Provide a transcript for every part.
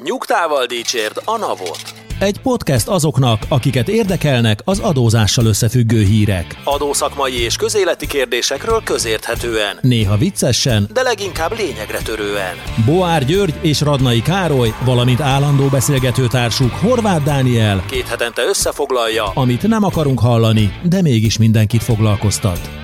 Nyugtával dicsérd a navot. Egy podcast azoknak, akiket érdekelnek az adózással összefüggő hírek. Adószakmai és közéleti kérdésekről közérthetően. Néha viccesen, de leginkább lényegre törően. Boár György és Radnai Károly, valamint állandó beszélgetőtársuk Horváth Dániel Két hetente összefoglalja, amit nem akarunk hallani, de mégis mindenkit foglalkoztat.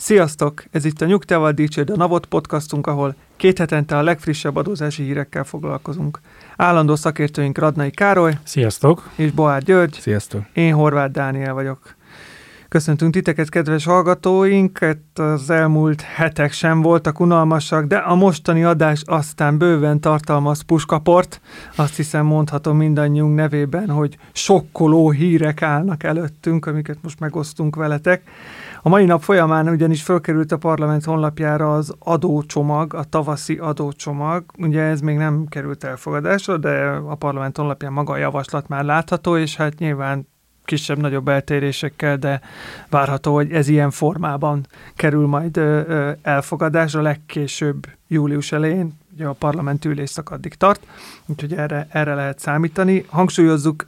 Sziasztok! Ez itt a Nyugtával Dicsérd a Navot podcastunk, ahol két hetente a legfrissebb adózási hírekkel foglalkozunk. Állandó szakértőink Radnai Károly Sziasztok! és Boár György, Sziasztok! én Horváth Dániel vagyok. Köszöntünk titeket, kedves hallgatóink! Itt az elmúlt hetek sem voltak unalmasak, de a mostani adás aztán bőven tartalmaz puskaport. Azt hiszem mondhatom mindannyiunk nevében, hogy sokkoló hírek állnak előttünk, amiket most megosztunk veletek. A mai nap folyamán ugyanis fölkerült a parlament honlapjára az adócsomag, a tavaszi adócsomag. Ugye ez még nem került elfogadásra, de a parlament honlapján maga a javaslat már látható, és hát nyilván kisebb-nagyobb eltérésekkel, de várható, hogy ez ilyen formában kerül majd elfogadásra, legkésőbb július elején, ugye a parlament ülésszak addig tart, úgyhogy erre, erre lehet számítani. Hangsúlyozzuk,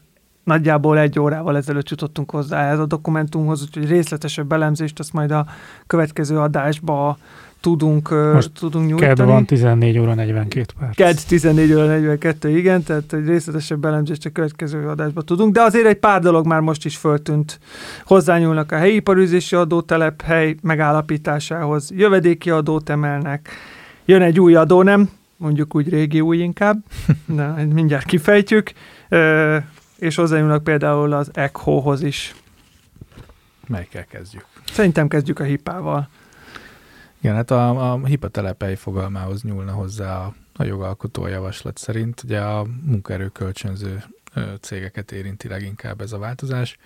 nagyjából egy órával ezelőtt jutottunk hozzá ehhez a dokumentumhoz, úgyhogy részletesebb elemzést azt majd a következő adásba tudunk, Most tudunk nyújtani. Kedv van 14 óra 42 perc. Ked 14 óra 42, igen, tehát egy részletesebb elemzést a következő adásban tudunk, de azért egy pár dolog már most is föltűnt. Hozzányúlnak a helyi iparűzési adótelephely megállapításához, jövedéki adót emelnek, jön egy új adó, nem? Mondjuk úgy régi új inkább, de mindjárt kifejtjük, és hozzányúlnak például az ECHO-hoz is. Melyikkel kezdjük? Szerintem kezdjük a hipával. Igen, hát a, a HIPA telepei fogalmához nyúlna hozzá a, a jogalkotó javaslat szerint. Ugye a munkaerőkölcsönző cégeket érinti leginkább ez a változás.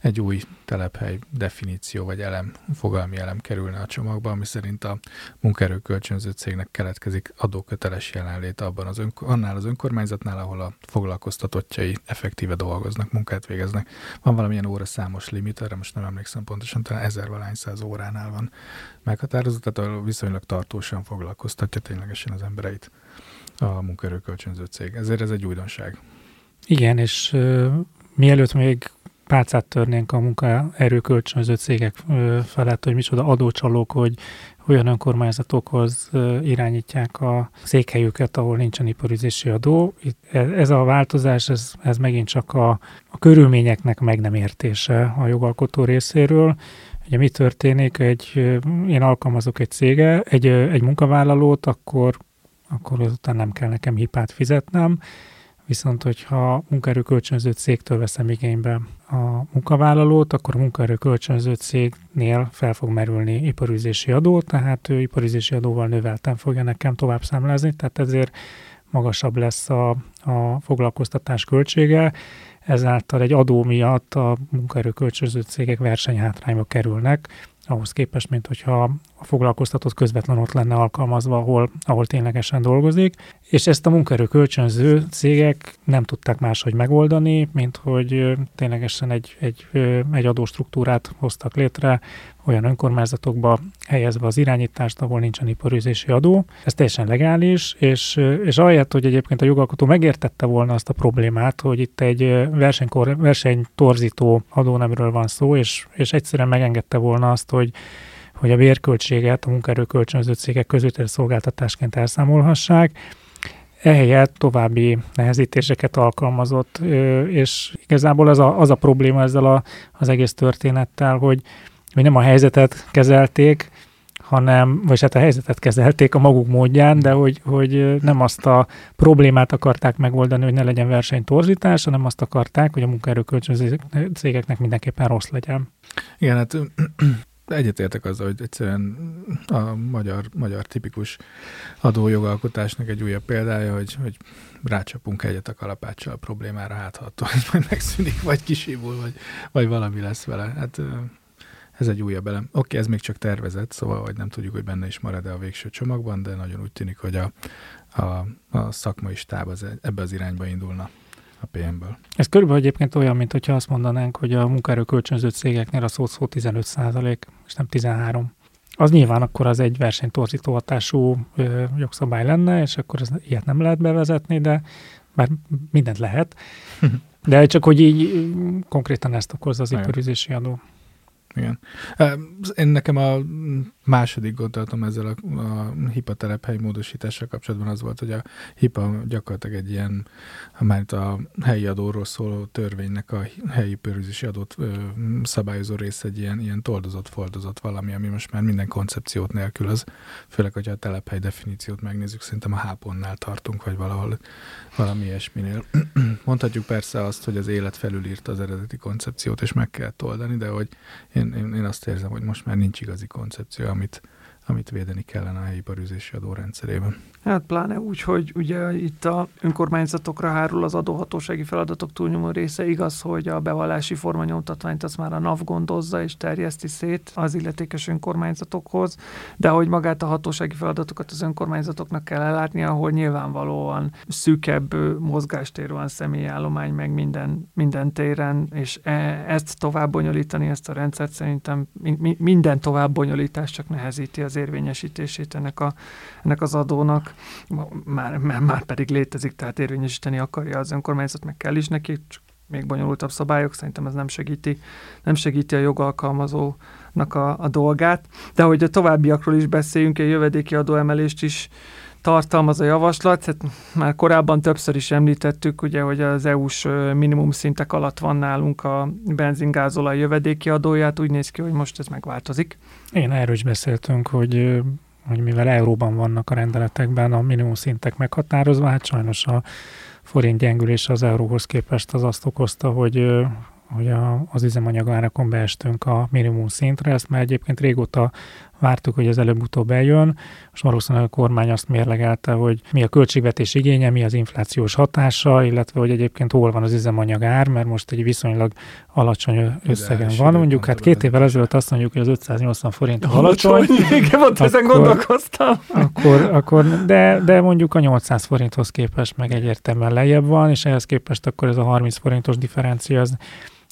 Egy új telephely definíció vagy elem, fogalmi elem kerülne a csomagba, ami szerint a munkaerőkölcsönző cégnek keletkezik adóköteles jelenlét abban az ön, annál az önkormányzatnál, ahol a foglalkoztatottjai effektíve dolgoznak, munkát végeznek. Van valamilyen óra számos limit, erre most nem emlékszem pontosan, talán ezer valány száz óránál van meghatározott, tehát viszonylag tartósan foglalkoztatja ténylegesen az embereit a munkaerőkölcsönző cég. Ezért ez egy újdonság. Igen, és uh, mielőtt még pálcát törnénk a munkaerőkölcsönző cégek uh, felett, hogy micsoda adócsalók, hogy olyan önkormányzatokhoz irányítják a székhelyüket, ahol nincsen iparüzési adó. Itt, ez a változás, ez, ez megint csak a, a körülményeknek meg nem értése a jogalkotó részéről. Ugye mi történik, egy, én alkalmazok egy cége, egy, egy munkavállalót, akkor, akkor azután nem kell nekem hipát fizetnem, Viszont, hogyha munkaerőkölcsönző cégtől veszem igénybe a munkavállalót, akkor a munkaerőkölcsönző cégnél fel fog merülni iparüzési adó, tehát ő iparüzési adóval növelten fogja nekem tovább számlázni, tehát ezért magasabb lesz a, a foglalkoztatás költsége, ezáltal egy adó miatt a munkaerőkölcsönző cégek versenyhátrányba kerülnek, ahhoz képest, mint hogyha a foglalkoztatott közvetlenül ott lenne alkalmazva, ahol, ahol ténylegesen dolgozik. És ezt a munkaerő kölcsönző cégek nem tudták máshogy megoldani, mint hogy ténylegesen egy, egy, egy adóstruktúrát hoztak létre, olyan önkormányzatokba helyezve az irányítást, ahol nincsen iparűzési adó. Ez teljesen legális, és, és ahelyett, hogy egyébként a jogalkotó megértette volna azt a problémát, hogy itt egy versenykor, versenytorzító adónemről van szó, és, és egyszerűen megengedte volna azt, hogy hogy a bérköltséget a munkaerőkölcsönző cégek között szolgáltatásként elszámolhassák, ehelyett további nehezítéseket alkalmazott, és igazából az a, az a probléma ezzel a, az egész történettel, hogy, hogy nem a helyzetet kezelték, hanem, vagy hát a helyzetet kezelték a maguk módján, de hogy, hogy nem azt a problémát akarták megoldani, hogy ne legyen versenytorzítás, hanem azt akarták, hogy a munkaerőkölcsönző cégeknek mindenképpen rossz legyen. Igen, hát egyetértek azzal, hogy egyszerűen a magyar, magyar tipikus adójogalkotásnak egy újabb példája, hogy, hogy rácsapunk egyet a kalapáccsal a problémára, hát ha hogy majd megszűnik, vagy kisívul, vagy, vagy valami lesz vele. Hát ez egy újabb elem. Oké, ez még csak tervezett, szóval hogy nem tudjuk, hogy benne is marad-e a végső csomagban, de nagyon úgy tűnik, hogy a, a, a szakmai stáb az ebbe az irányba indulna a PM-ből. Ez körülbelül egyébként olyan, mint hogyha azt mondanánk, hogy a munkaerő kölcsönző cégeknél a szó 15 százalék, és nem 13. az nyilván akkor az egy versenytorzító hatású ö, jogszabály lenne, és akkor ez, ilyet nem lehet bevezetni, de bár mindent lehet. De csak hogy így konkrétan ezt okozza az iparüzési adó. Igen. Én nekem a második gondolatom ezzel a, a HIPA telephely módosítással kapcsolatban az volt, hogy a HIPA gyakorlatilag egy ilyen, már a helyi adóról szóló törvénynek a helyi pörűzési adót ö, szabályozó rész egy ilyen, ilyen toldozott, fordozott valami, ami most már minden koncepciót nélkülöz, főleg, hogyha a telephely definíciót megnézzük, szerintem a háponnál tartunk, vagy valahol valami ilyesminél. Mondhatjuk persze azt, hogy az élet felülírta az eredeti koncepciót, és meg kell oldani, de hogy én, én, én azt érzem, hogy most már nincs igazi koncepció, amit, amit védeni kellene a helyi parűzési adó rendszerében. Hát pláne úgy, hogy ugye itt a önkormányzatokra hárul az adóhatósági feladatok túlnyomó része. Igaz, hogy a bevallási formanyomtatványt az már a NAV gondozza és terjeszti szét az illetékes önkormányzatokhoz, de hogy magát a hatósági feladatokat az önkormányzatoknak kell ellátni, ahol nyilvánvalóan szűkebb mozgástér van személyállomány meg minden, minden téren, és e, ezt tovább bonyolítani, ezt a rendszert szerintem minden tovább bonyolítás csak nehezíti az érvényesítését ennek, a, ennek az adónak már, már, már pedig létezik, tehát érvényesíteni akarja az önkormányzat, meg kell is neki, csak még bonyolultabb szabályok, szerintem ez nem segíti, nem segíti a jogalkalmazónak a, a dolgát. De hogy a továbbiakról is beszéljünk, a jövedéki adóemelést is tartalmaz a javaslat. Hát már korábban többször is említettük, ugye, hogy az EU-s minimum szintek alatt van nálunk a benzingázolaj jövedéki adóját, úgy néz ki, hogy most ez megváltozik. Én erről is beszéltünk, hogy hogy mivel euróban vannak a rendeletekben a minimum szintek meghatározva, hát sajnos a forint gyengülés az euróhoz képest az azt okozta, hogy hogy a, az üzemanyagárakon beestünk a minimum szintre, ezt már egyébként régóta vártuk, hogy ez előbb-utóbb eljön. Most valószínűleg a kormány azt mérlegelte, hogy mi a költségvetés igénye, mi az inflációs hatása, illetve hogy egyébként hol van az üzemanyag ár, mert most egy viszonylag alacsony összegen van. Mondjuk hát két évvel ezelőtt azt mondjuk, hogy az 580 forint alacsony. Igen, ott ezen gondolkoztam. Akkor, akkor de, de mondjuk a 800 forinthoz képest meg egyértelműen lejjebb van, és ehhez képest akkor ez a 30 forintos differencia az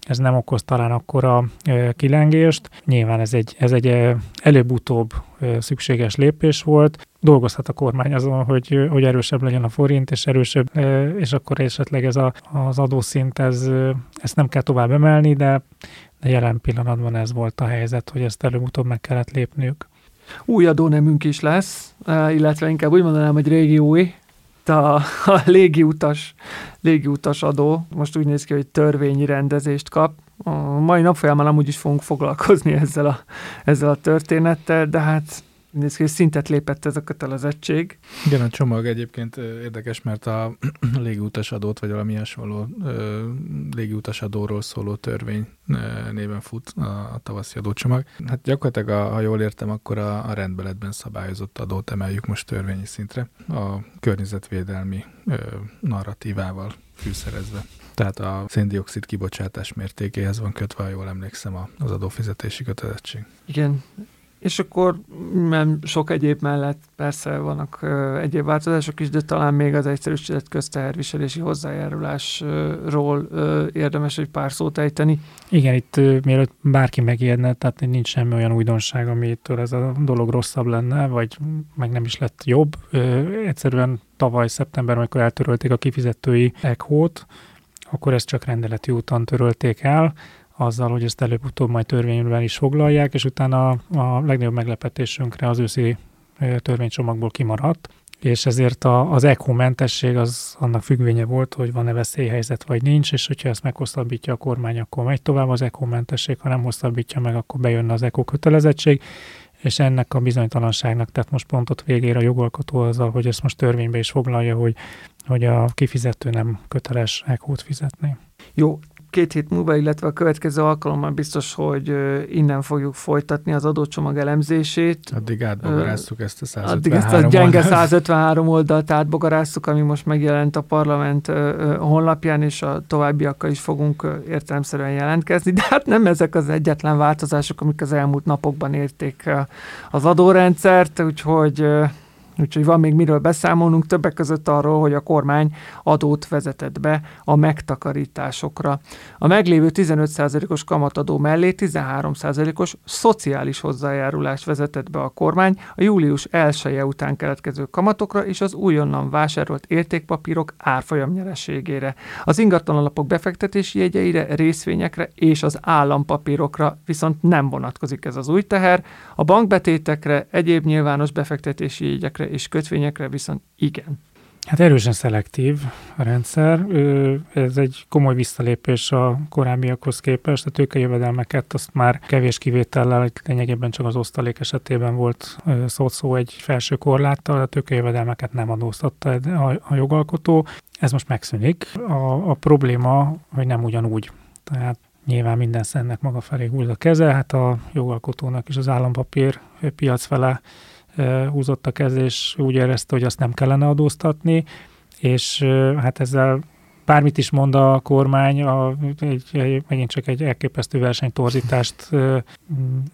ez nem okoz talán akkora kilengést. Nyilván ez egy, ez egy előbb-utóbb szükséges lépés volt. Dolgozhat a kormány azon, hogy, hogy erősebb legyen a forint, és erősebb, és akkor esetleg ez a, az adószint, ez, ezt nem kell tovább emelni, de, de jelen pillanatban ez volt a helyzet, hogy ezt előbb-utóbb meg kellett lépniük. Új adónemünk is lesz, illetve inkább úgy mondanám, hogy régi új, a, a légiutas, légiutas adó most úgy néz ki, hogy törvényi rendezést kap. A mai nap folyamán amúgy is fogunk foglalkozni ezzel a, ezzel a történettel, de hát néz ki, szintet lépett ez a kötelezettség. Igen, a csomag egyébként érdekes, mert a légiutas adót, vagy valami hasonló légiutas adóról szóló törvény néven fut a, a tavaszi adócsomag. Hát gyakorlatilag, a, ha jól értem, akkor a, a rendbeletben szabályozott adót emeljük most törvényi szintre a környezetvédelmi ö, narratívával fűszerezve. Tehát a széndiokszid kibocsátás mértékéhez van kötve, ha jól emlékszem, az adófizetési kötelezettség. Igen, és akkor nem sok egyéb mellett persze vannak ö, egyéb változások is, de talán még az egyszerűsített közteherviselési hozzájárulásról ö, érdemes egy pár szót ejteni. Igen, itt ö, mielőtt bárki megijedne, tehát nincs semmi olyan újdonság, amitől ez a dolog rosszabb lenne, vagy meg nem is lett jobb. Ö, egyszerűen tavaly szeptemberben, amikor eltörölték a kifizetői ECHO-t, akkor ezt csak rendeleti úton törölték el, azzal, hogy ezt előbb-utóbb majd törvényben is foglalják, és utána a legnagyobb meglepetésünkre az őszi törvénycsomagból kimaradt, és ezért a, az ECHO mentesség az annak függvénye volt, hogy van-e veszélyhelyzet vagy nincs, és hogyha ezt meghosszabbítja a kormány, akkor megy tovább az ECHO mentesség, ha nem hosszabbítja meg, akkor bejönne az ECHO kötelezettség, és ennek a bizonytalanságnak tett most pontot végére a jogalkotó azzal, hogy ezt most törvénybe is foglalja, hogy, hogy a kifizető nem köteles ECHO-t fizetni. Jó, két hét múlva, illetve a következő alkalommal biztos, hogy innen fogjuk folytatni az adócsomag elemzését. Addig átbogaráztuk ezt a 153 Addig ezt a gyenge 153 oldalt átbogaráztuk, ami most megjelent a parlament honlapján, és a továbbiakkal is fogunk értelemszerűen jelentkezni. De hát nem ezek az egyetlen változások, amik az elmúlt napokban érték az adórendszert, úgyhogy Úgyhogy van még miről beszámolnunk, többek között arról, hogy a kormány adót vezetett be a megtakarításokra. A meglévő 15%-os kamatadó mellé 13%-os szociális hozzájárulást vezetett be a kormány a július 1 -e után keletkező kamatokra és az újonnan vásárolt értékpapírok árfolyam nyereségére. Az ingatlan alapok befektetési jegyeire, részvényekre és az állampapírokra viszont nem vonatkozik ez az új teher, a bankbetétekre, egyéb nyilvános befektetési jegyekre és kötvényekre viszont igen. Hát erősen szelektív a rendszer. Ez egy komoly visszalépés a korábbiakhoz képest. A tőkejövedelmeket azt már kevés kivétellel, lényegében csak az osztalék esetében volt szó, szó egy felső korláttal, a tőkejövedelmeket nem adóztatta a jogalkotó. Ez most megszűnik. A, a probléma, hogy nem ugyanúgy. Tehát nyilván minden szennek maga felé húz a keze, hát a jogalkotónak is az állampapír piac fele húzott a kez, és úgy érezte, hogy azt nem kellene adóztatni, és hát ezzel bármit is mond a kormány, a, egy, egy, megint csak egy elképesztő versenytorzítást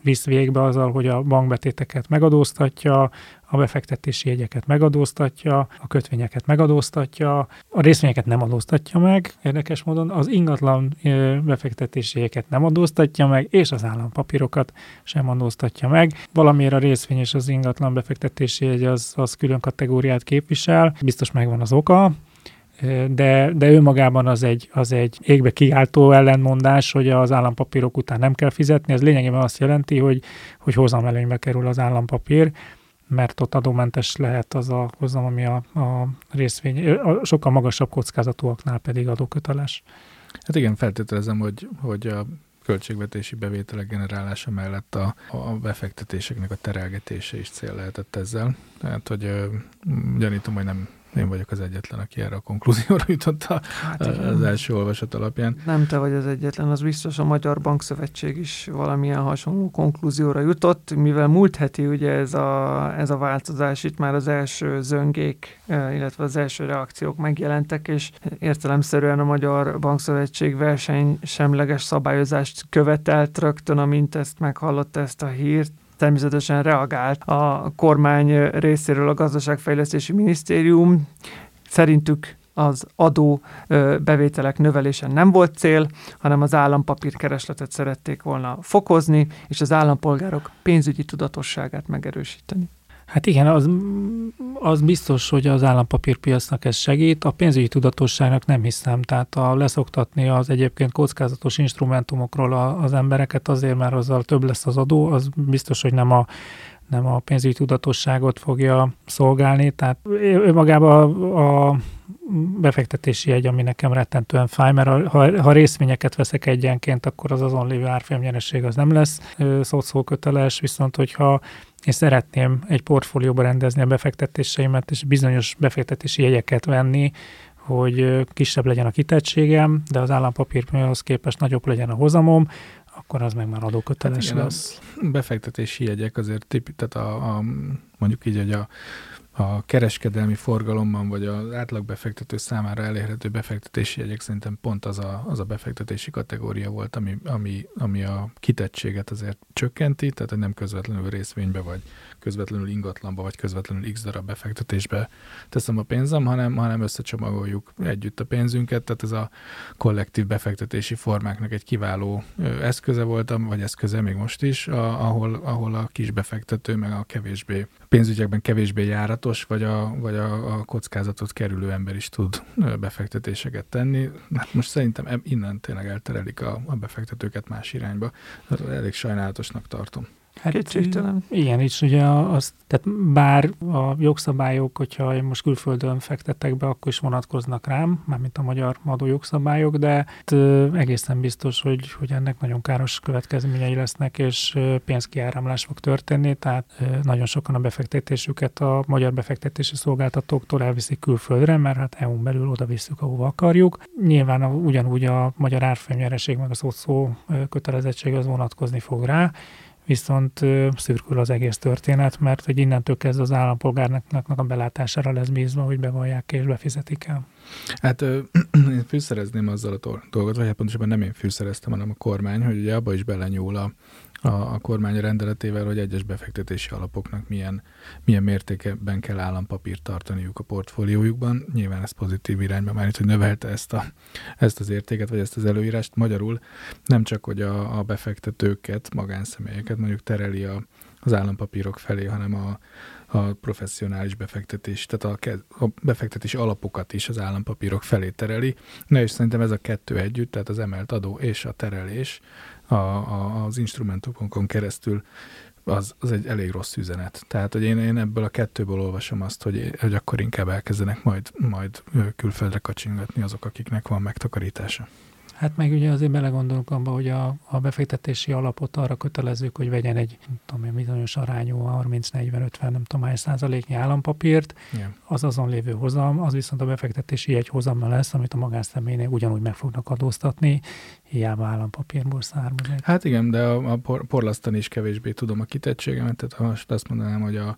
visz végbe azzal, hogy a bankbetéteket megadóztatja, a befektetési jegyeket megadóztatja, a kötvényeket megadóztatja, a részvényeket nem adóztatja meg, érdekes módon, az ingatlan befektetési jegyeket nem adóztatja meg, és az állampapírokat sem adóztatja meg. Valamiért a részvény és az ingatlan befektetési jegy az, az külön kategóriát képvisel, biztos megvan az oka, de, de ő magában az egy, az egy égbe kiáltó ellenmondás, hogy az állampapírok után nem kell fizetni. Ez lényegében azt jelenti, hogy, hogy hozamelőnybe kerül az állampapír, mert ott adómentes lehet az a hozam, ami a, a részvény, a sokkal magasabb kockázatúaknál pedig adóköteles. Hát igen, feltételezem, hogy, hogy a költségvetési bevételek generálása mellett a, a befektetéseknek a terelgetése is cél lehetett ezzel. Tehát, hogy gyanítom, hogy nem én vagyok az egyetlen, aki erre a konklúzióra jutott a, hát az első olvasat alapján. Nem te vagy az egyetlen, az biztos a Magyar Bankszövetség is valamilyen hasonló konklúzióra jutott, mivel múlt heti ugye ez a, ez a változás, itt már az első zöngék, e, illetve az első reakciók megjelentek, és értelemszerűen a Magyar Bankszövetség versenysemleges szabályozást követelt rögtön, amint ezt meghallotta ezt a hírt, természetesen reagált a kormány részéről a gazdaságfejlesztési minisztérium. Szerintük az adó bevételek növelése nem volt cél, hanem az állampapírkeresletet szerették volna fokozni, és az állampolgárok pénzügyi tudatosságát megerősíteni. Hát igen, az, az biztos, hogy az állampapírpiacnak ez segít, a pénzügyi tudatosságnak nem hiszem, tehát a leszoktatni az egyébként kockázatos instrumentumokról az embereket azért, mert azzal több lesz az adó, az biztos, hogy nem a nem a pénzügyi tudatosságot fogja szolgálni, tehát ő a, a befektetési jegy, ami nekem rettentően fáj, mert ha, ha részvényeket veszek egyenként, akkor az azon lévő árfolyamnyereség az nem lesz szó köteles, viszont hogyha én szeretném egy portfólióba rendezni a befektetéseimet, és bizonyos befektetési jegyeket venni, hogy kisebb legyen a kitettségem, de az állampapírhoz képest nagyobb legyen a hozamom, akkor az meg már adóköteles hát lesz. A befektetési jegyek azért tipi, tehát a, a, mondjuk így, hogy a a kereskedelmi forgalomban, vagy az átlagbefektető számára elérhető befektetési jegyek szerintem pont az a, az a befektetési kategória volt, ami, ami, ami a kitettséget azért csökkenti, tehát nem közvetlenül részvénybe, vagy közvetlenül ingatlanba, vagy közvetlenül x darab befektetésbe teszem a pénzem, hanem, hanem összecsomagoljuk együtt a pénzünket, tehát ez a kollektív befektetési formáknak egy kiváló eszköze volt, vagy eszköze még most is, a, ahol, ahol a kis befektető, meg a kevésbé pénzügyekben kevésbé járatos, vagy a, vagy a, a kockázatot kerülő ember is tud befektetéseket tenni. Hát most szerintem innen tényleg elterelik a, a befektetőket más irányba. Elég sajnálatosnak tartom. Hát Kétségtelen. Igen, is ugye az, tehát bár a jogszabályok, hogyha én most külföldön fektettek be, akkor is vonatkoznak rám, mármint a magyar adó jogszabályok, de egészen biztos, hogy, hogy ennek nagyon káros következményei lesznek, és pénzkiáramlás fog történni, tehát nagyon sokan a befektetésüket a magyar befektetési szolgáltatóktól elviszik külföldre, mert hát EU-n belül oda visszük, ahova akarjuk. Nyilván a, ugyanúgy a magyar árfolyamnyereség meg az szó kötelezettség az vonatkozni fog rá, viszont szürkül az egész történet, mert hogy innentől kezdve az állampolgárnak a belátására lesz bízva, hogy bevallják és befizetik el. Hát én fűszerezném azzal a dolgot, vagy hát pontosabban nem én fűszereztem, hanem a kormány, hogy ugye abba is belenyúl a, a, a kormány rendeletével, hogy egyes befektetési alapoknak milyen, milyen mértékben kell állampapírt tartaniuk a portfóliójukban. Nyilván ez pozitív irányba már hogy növelte ezt, a, ezt az értéket, vagy ezt az előírást. Magyarul nem csak, hogy a, a befektetőket, magánszemélyeket mondjuk tereli a, az állampapírok felé, hanem a, a professzionális befektetés, tehát a, a befektetési alapokat is az állampapírok felé tereli. Na és szerintem ez a kettő együtt, tehát az emelt adó és a terelés a, a, az instrumentumokon keresztül az, az egy elég rossz üzenet. Tehát, hogy én, én ebből a kettőből olvasom azt, hogy, hogy akkor inkább elkezdenek majd, majd külföldre kacsingatni azok, akiknek van megtakarítása. Hát meg ugye azért belegondolunk abba, hogy a, a befektetési alapot arra kötelezzük, hogy vegyen egy, nem tudom én, bizonyos arányú 30-40-50, nem tudom hány százaléknyi állampapírt, Igen. az azon lévő hozam, az viszont a befektetési egy hozammal lesz, amit a magánszemélynél ugyanúgy meg fognak adóztatni, hiába állampapírból származik. Hát igen, de a, a por, porlasztani is kevésbé tudom a kitettségemet, tehát most azt mondanám, hogy a,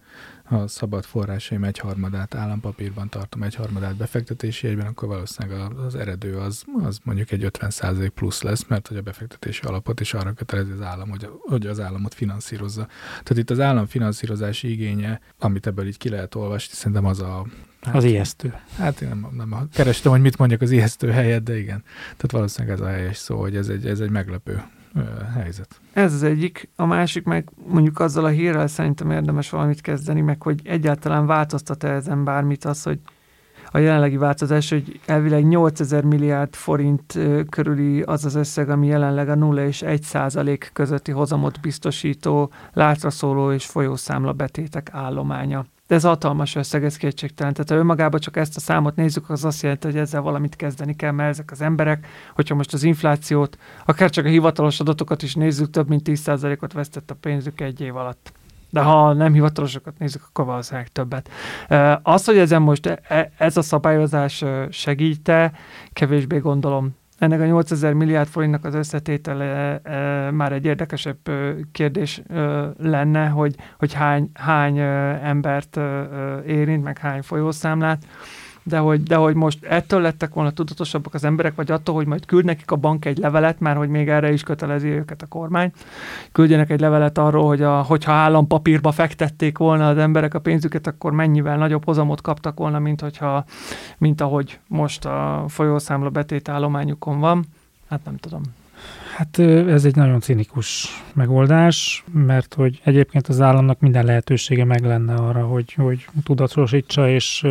a szabad forrásaim egyharmadát állampapírban tartom, egyharmadát befektetési egyben, akkor valószínűleg az eredő az, az mondjuk egy 50% plusz lesz, mert hogy a befektetési alapot is arra kötelezi az állam, hogy, hogy az államot finanszírozza. Tehát itt az állam finanszírozási igénye, amit ebből így ki lehet olvasni, szerintem az a Hát, az ijesztő. Hát én nem, nem kerestem, hogy mit mondjak az ijesztő helyet, de igen. Tehát valószínűleg ez a helyes szó, hogy ez egy, ez egy meglepő helyzet. Ez az egyik, a másik meg mondjuk azzal a hírrel szerintem érdemes valamit kezdeni, meg hogy egyáltalán változtat-e ezen bármit az, hogy a jelenlegi változás, hogy elvileg 8000 milliárd forint körüli az az összeg, ami jelenleg a 0 és 1 százalék közötti hozamot biztosító látraszóló és folyószámla betétek állománya. De ez hatalmas összeg, ez kétségtelen. Tehát ha önmagában csak ezt a számot nézzük, az azt jelenti, hogy ezzel valamit kezdeni kell, mert ezek az emberek, hogyha most az inflációt, akár csak a hivatalos adatokat is nézzük, több mint 10%-ot vesztett a pénzük egy év alatt. De ha nem hivatalosokat nézzük, akkor valószínűleg többet. Az, hogy ezen most e, ez a szabályozás segíte, kevésbé gondolom. Ennek a 8000 milliárd forintnak az összetétele e, már egy érdekesebb kérdés e, lenne, hogy, hogy hány, hány e, embert e, érint, meg hány folyószámlát de hogy, de hogy most ettől lettek volna tudatosabbak az emberek, vagy attól, hogy majd küld nekik a bank egy levelet, már hogy még erre is kötelezi őket a kormány, küldjenek egy levelet arról, hogy a, hogyha állampapírba fektették volna az emberek a pénzüket, akkor mennyivel nagyobb hozamot kaptak volna, mint, hogyha, mint ahogy most a folyószámla betétállományukon van. Hát nem tudom. Hát ez egy nagyon cinikus megoldás, mert hogy egyébként az államnak minden lehetősége meg lenne arra, hogy, hogy tudatosítsa és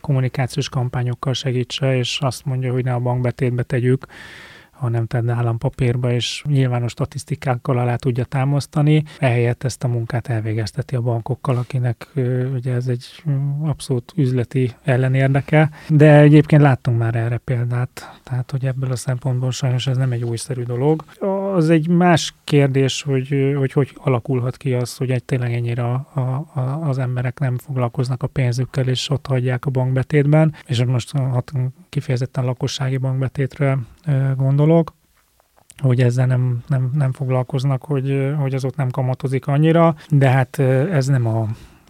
kommunikációs kampányokkal segítse, és azt mondja, hogy ne a bankbetétbe tegyük, hanem tedd állampapírba, és nyilvános statisztikákkal alá tudja támasztani. Ehelyett ezt a munkát elvégezteti a bankokkal, akinek ugye ez egy abszolút üzleti ellenérdeke. De egyébként láttunk már erre példát, tehát hogy ebből a szempontból sajnos ez nem egy újszerű dolog. Az egy más kérdés, hogy hogy, hogy alakulhat ki az, hogy egy tényleg ennyire a, a, az emberek nem foglalkoznak a pénzükkel, és ott hagyják a bankbetétben, és most kifejezetten lakossági bankbetétre gondolok, hogy ezzel nem, nem, nem foglalkoznak, hogy, hogy az ott nem kamatozik annyira, de hát ez nem a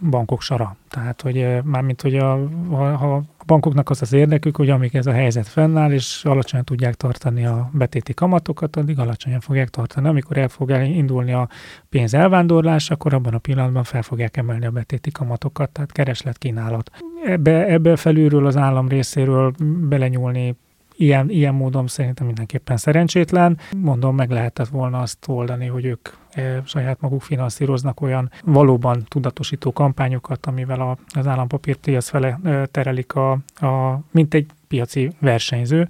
bankok sara. Tehát, hogy mármint, hogy a, ha a bankoknak az az érdekük, hogy amíg ez a helyzet fennáll, és alacsonyan tudják tartani a betéti kamatokat, addig alacsonyan fogják tartani. Amikor el fog indulni a pénz elvándorlás, akkor abban a pillanatban fel fogják emelni a betéti kamatokat, tehát kereslet kínálat. Ebbe, ebbe felülről az állam részéről belenyúlni ilyen, ilyen módon szerintem mindenképpen szerencsétlen. Mondom, meg lehetett volna azt oldani, hogy ők e, saját maguk finanszíroznak olyan valóban tudatosító kampányokat, amivel a, az állampapírpiac fele e, terelik a, a mint egy piaci versenyző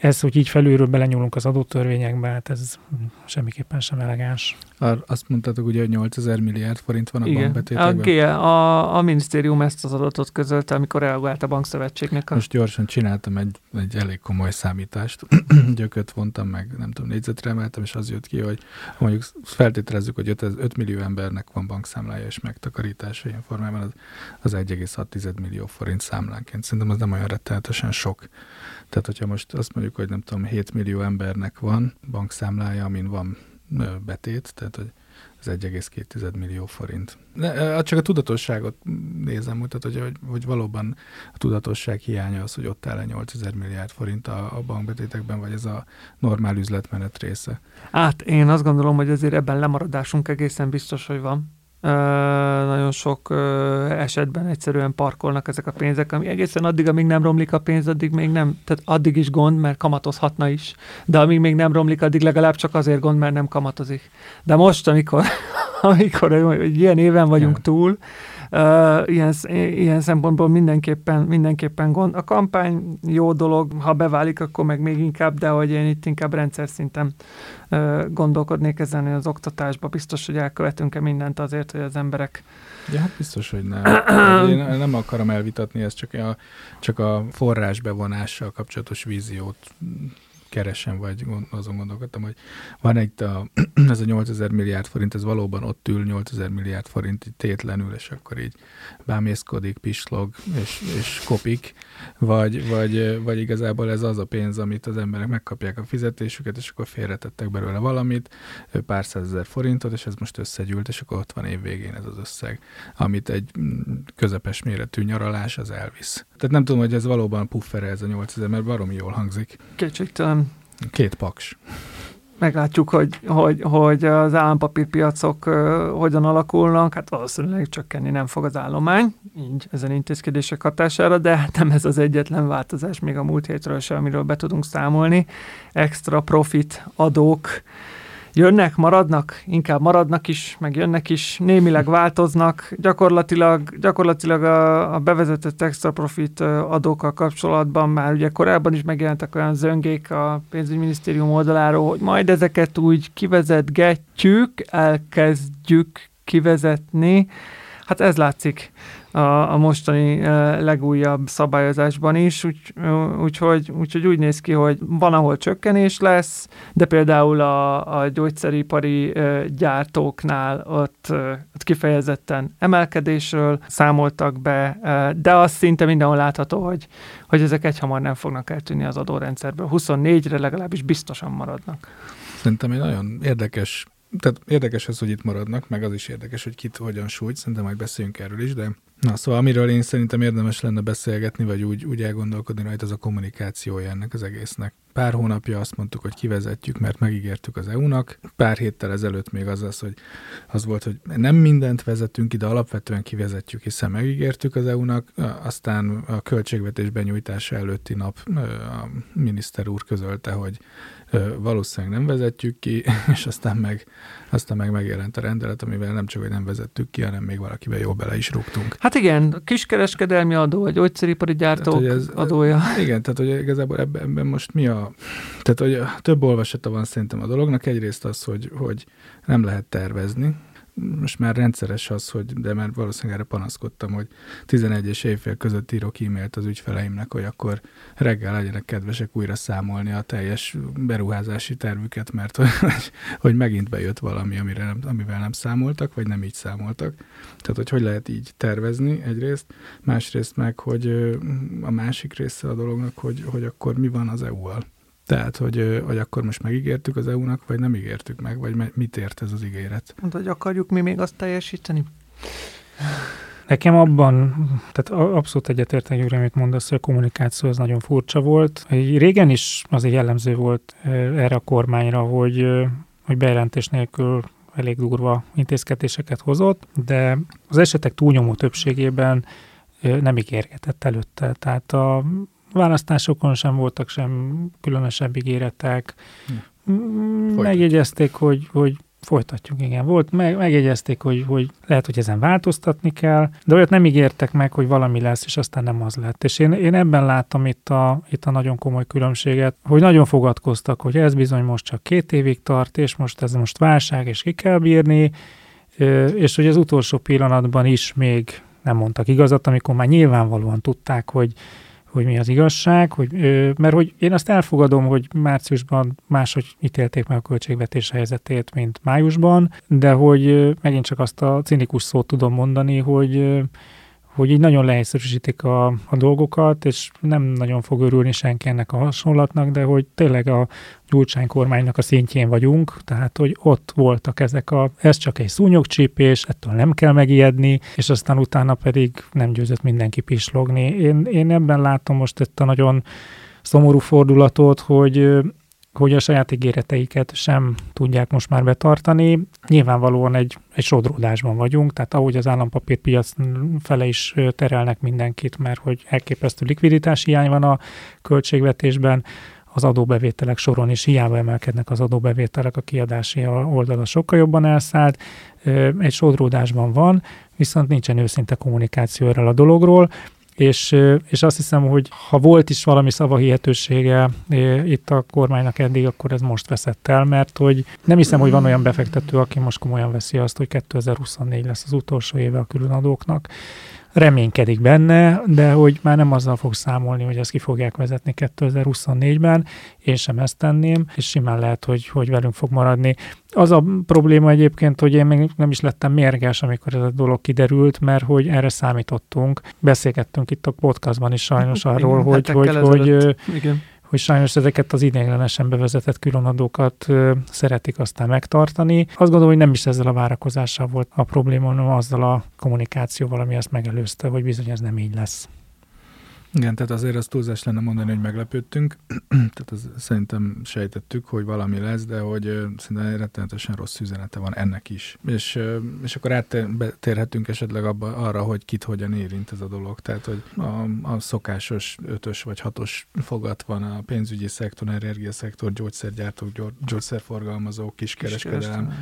ez, hogy így felülről belenyúlunk az adótörvényekbe, hát ez semmiképpen sem elegáns. Azt mondtátok ugye, hogy 8000 milliárd forint van a Igen. bankbetétekben? A, a, a minisztérium ezt az adatot közölte, amikor reagált a bankszövetségnek. A... Most gyorsan csináltam egy, egy elég komoly számítást. Gyököt vontam meg, nem tudom, négyzetre emeltem, és az jött ki, hogy mondjuk feltételezzük, hogy 5, 5 millió embernek van bankszámlája és megtakarítása ilyen formában, az, az 1,6 millió forint számlánként. Szerintem az nem olyan rettenetesen sok. Tehát, hogyha most azt mondjuk, hogy nem tudom, 7 millió embernek van bankszámlája, amin van betét, tehát hogy az 1,2 millió forint. De, csak a tudatosságot nézem, tehát hogy, hogy, hogy valóban a tudatosság hiánya az, hogy ott áll 8000 milliárd forint a, a bankbetétekben, vagy ez a normál üzletmenet része. Hát én azt gondolom, hogy azért ebben lemaradásunk egészen biztos, hogy van nagyon sok esetben egyszerűen parkolnak ezek a pénzek, ami egészen addig, amíg nem romlik a pénz, addig még nem, tehát addig is gond, mert kamatozhatna is, de amíg még nem romlik, addig legalább csak azért gond, mert nem kamatozik. De most, amikor, amikor egy ilyen éven vagyunk túl, Uh, ilyen, ilyen szempontból mindenképpen, mindenképpen gond. A kampány jó dolog, ha beválik, akkor meg még inkább, de hogy én itt inkább rendszer szinten uh, gondolkodnék ezen, hogy az oktatásban biztos, hogy elkövetünk-e mindent azért, hogy az emberek Ja, hát biztos, hogy nem. Én nem akarom elvitatni, ez csak a, csak a forrás bevonással kapcsolatos víziót keresem, vagy azon gondolkodtam, hogy van egy, a, ez a 8000 milliárd forint, ez valóban ott ül 8000 milliárd forint így tétlenül, és akkor így bámészkodik, pislog, és, és kopik, vagy, vagy, vagy igazából ez az a pénz, amit az emberek megkapják a fizetésüket, és akkor félretettek belőle valamit, pár százezer forintot, és ez most összegyűlt, és akkor ott van év végén ez az összeg, amit egy közepes méretű nyaralás az elvisz. Tehát nem tudom, hogy ez valóban puffere ez a 8000, mert baromi jól hangzik. Kétségtelen. Két paks meglátjuk, hogy, hogy, hogy az állampapírpiacok hogyan alakulnak, hát valószínűleg csökkenni nem fog az állomány, így ezen intézkedések hatására, de hát nem ez az egyetlen változás, még a múlt hétről sem, amiről be tudunk számolni. Extra profit adók, jönnek, maradnak, inkább maradnak is, meg jönnek is, némileg változnak, gyakorlatilag, gyakorlatilag a, a bevezetett extra profit adókkal kapcsolatban már ugye korábban is megjelentek olyan zöngék a pénzügyminisztérium oldaláról, hogy majd ezeket úgy kivezetgetjük, elkezdjük kivezetni, Hát ez látszik a, a mostani legújabb szabályozásban is, úgy, úgyhogy, úgyhogy úgy néz ki, hogy van, ahol csökkenés lesz, de például a, a gyógyszeripari gyártóknál ott, ott kifejezetten emelkedésről számoltak be, de az szinte mindenhol látható, hogy, hogy ezek egyhamar nem fognak eltűnni az adórendszerből. 24-re legalábbis biztosan maradnak. Szerintem egy nagyon érdekes tehát érdekes ez, hogy itt maradnak, meg az is érdekes, hogy kit hogyan sújt, szerintem majd beszéljünk erről is, de na szóval amiről én szerintem érdemes lenne beszélgetni, vagy úgy, úgy elgondolkodni rajta, az a kommunikációja ennek az egésznek. Pár hónapja azt mondtuk, hogy kivezetjük, mert megígértük az EU-nak. Pár héttel ezelőtt még az az, hogy az volt, hogy nem mindent vezetünk ide, alapvetően kivezetjük, hiszen megígértük az EU-nak, aztán a költségvetés benyújtása előtti nap a miniszter úr közölte, hogy valószínűleg nem vezetjük ki, és aztán meg, aztán meg megjelent a rendelet, amivel nem csak, hogy nem vezettük ki, hanem még valakivel jó bele is rúgtunk. Hát igen, kiskereskedelmi adó, vagy gyógyszeripari gyártók tehát, ez, adója. Igen, tehát hogy igazából ebben, ebben most mi a... Tehát, hogy több olvasata van szerintem a dolognak. Egyrészt az, hogy, hogy nem lehet tervezni, most már rendszeres az, hogy, de már valószínűleg erre panaszkodtam, hogy 11 és évfél között írok e-mailt az ügyfeleimnek, hogy akkor reggel legyenek kedvesek újra számolni a teljes beruházási tervüket, mert hogy, hogy megint bejött valami, amire nem, amivel nem számoltak, vagy nem így számoltak. Tehát, hogy hogy lehet így tervezni egyrészt, másrészt meg, hogy a másik része a dolognak, hogy, hogy akkor mi van az EU-val tehát, hogy, hogy akkor most megígértük az EU-nak, vagy nem ígértük meg, vagy mit ért ez az ígéret? Hát, hogy akarjuk mi még azt teljesíteni? Nekem abban, tehát abszolút egyetértek, Gyuri, amit mondasz, hogy a kommunikáció az nagyon furcsa volt. Régen is azért jellemző volt erre a kormányra, hogy, hogy bejelentés nélkül elég durva intézkedéseket hozott, de az esetek túlnyomó többségében nem ígérgetett előtte. Tehát a választásokon sem voltak sem különösebb ígéretek. Hm. Megjegyezték, hogy, hogy folytatjuk, igen. Volt, meg, megjegyezték, hogy, hogy lehet, hogy ezen változtatni kell, de olyat nem ígértek meg, hogy valami lesz, és aztán nem az lett. És én, én ebben láttam itt a, itt a nagyon komoly különbséget, hogy nagyon fogadkoztak, hogy ez bizony most csak két évig tart, és most ez most válság, és ki kell bírni, és hogy az utolsó pillanatban is még nem mondtak igazat, amikor már nyilvánvalóan tudták, hogy hogy mi az igazság, hogy, mert hogy én azt elfogadom, hogy márciusban máshogy ítélték meg a költségvetés helyzetét, mint májusban, de hogy megint csak azt a cinikus szót tudom mondani, hogy hogy így nagyon leegyszerűsítik a, a dolgokat, és nem nagyon fog örülni senki ennek a hasonlatnak, de hogy tényleg a Gyurcsány kormánynak a szintjén vagyunk, tehát hogy ott voltak ezek a, ez csak egy szúnyogcsípés, ettől nem kell megijedni, és aztán utána pedig nem győzött mindenki pislogni. Én, én ebben látom most ezt a nagyon szomorú fordulatot, hogy hogy a saját ígéreteiket sem tudják most már betartani. Nyilvánvalóan egy, egy sodródásban vagyunk, tehát ahogy az állampapírpiac fele is terelnek mindenkit, mert hogy elképesztő likviditás hiány van a költségvetésben, az adóbevételek soron is hiába emelkednek az adóbevételek, a kiadási oldala sokkal jobban elszállt, egy sodródásban van, viszont nincsen őszinte kommunikáció erről a dologról, és, és azt hiszem, hogy ha volt is valami szavahihetősége itt a kormánynak eddig, akkor ez most veszett el, mert hogy nem hiszem, hogy van olyan befektető, aki most komolyan veszi azt, hogy 2024 lesz az utolsó éve a különadóknak reménykedik benne, de hogy már nem azzal fog számolni, hogy ezt ki fogják vezetni 2024-ben, én sem ezt tenném, és simán lehet, hogy, hogy velünk fog maradni. Az a probléma egyébként, hogy én még nem is lettem mérges, amikor ez a dolog kiderült, mert hogy erre számítottunk. Beszélgettünk itt a podcastban is sajnos arról, Igen, hogy, hogy, hogy, Igen hogy sajnos ezeket az ideiglenesen bevezetett különadókat szeretik aztán megtartani. Azt gondolom, hogy nem is ezzel a várakozással volt a probléma, hanem azzal a kommunikációval, ami ezt megelőzte, hogy bizony ez nem így lesz. Igen, tehát azért az túlzás lenne mondani, hogy meglepődtünk. tehát az, szerintem sejtettük, hogy valami lesz, de hogy szerintem rettenetesen rossz üzenete van ennek is. És, és akkor áttérhetünk esetleg abba, arra, hogy kit hogyan érint ez a dolog. Tehát, hogy a, a szokásos ötös vagy hatos fogat van a pénzügyi szektor, energiaszektor, gyógyszergyártók, gyógyszerforgalmazók, kiskereskedelem.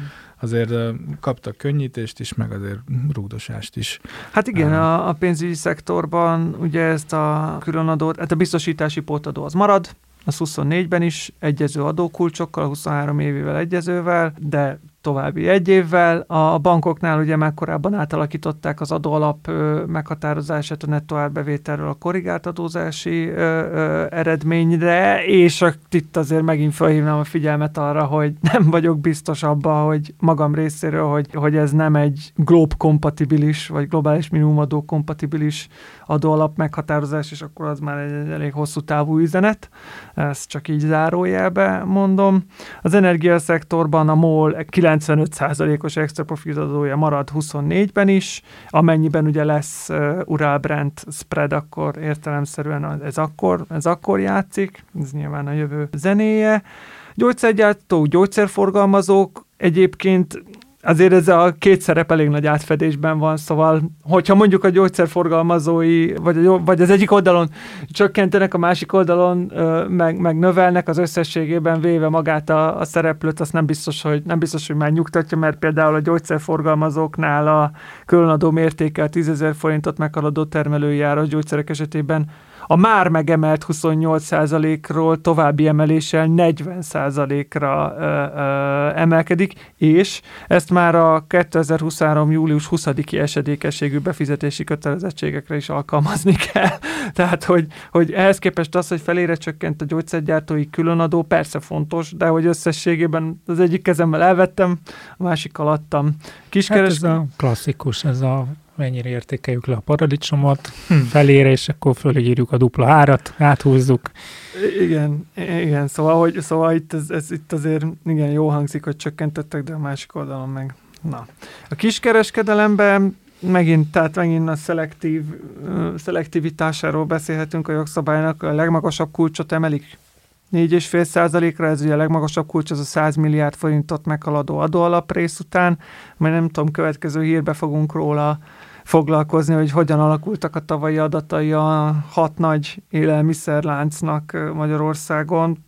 Azért kaptak könnyítést is, meg azért rúgdosást is. Hát igen, a, a pénzügyi szektorban ugye ezt a különadót, hát a biztosítási pótadó az marad, az 24-ben is egyező adókulcsokkal, 23 évével egyezővel, de további egy évvel. A bankoknál ugye már korábban átalakították az adóalap meghatározását a nettó árbevételről a korrigált adózási ö, ö, eredményre, és itt azért megint felhívnám a figyelmet arra, hogy nem vagyok biztos abban, hogy magam részéről, hogy, hogy ez nem egy glob kompatibilis, vagy globális minimumadó kompatibilis adóalap meghatározás, és akkor az már egy elég hosszú távú üzenet. Ezt csak így zárójelbe mondom. Az energiaszektorban a MOL 9 95%-os extra profit adója marad 24-ben is, amennyiben ugye lesz uh, Ural Brent spread, akkor értelemszerűen ez akkor, ez akkor játszik, ez nyilván a jövő zenéje. Gyógyszergyártók, gyógyszerforgalmazók egyébként azért ez a két szerep elég nagy átfedésben van, szóval hogyha mondjuk a gyógyszerforgalmazói, vagy, vagy az egyik oldalon csökkentenek, a másik oldalon meg, meg növelnek az összességében véve magát a, a szereplőt, azt nem biztos, hogy nem biztos, hogy már nyugtatja, mert például a gyógyszerforgalmazóknál a különadó mértéke a 10 ezer forintot meghaladó termelői ára gyógyszerek esetében a már megemelt 28%-ról további emeléssel 40%-ra ö, ö, emelkedik, és ezt már a 2023. július 20-i esedékességű befizetési kötelezettségekre is alkalmazni kell. Tehát, hogy, hogy ehhez képest az, hogy felére csökkent a gyógyszergyártói különadó, persze fontos, de hogy összességében az egyik kezemmel elvettem, a másik alattam. Kiskeres... Hát ez a klasszikus, ez a mennyire értékeljük le a paradicsomot hm. felére, és akkor fölírjuk a dupla árat, áthúzzuk. Igen, igen, szóval, hogy, szóval itt, ez, ez, itt azért igen, jó hangzik, hogy csökkentettek, de a másik oldalon meg na. A kiskereskedelemben megint, tehát megint a szelektív, szelektivitásáról beszélhetünk a jogszabálynak, a legmagasabb kulcsot emelik 4,5 százalékra, ez ugye a legmagasabb kulcs, az a 100 milliárd forintot meghaladó adóalaprész után, mert nem tudom, következő hírbe fogunk róla foglalkozni, hogy hogyan alakultak a tavalyi adatai a hat nagy élelmiszerláncnak Magyarországon.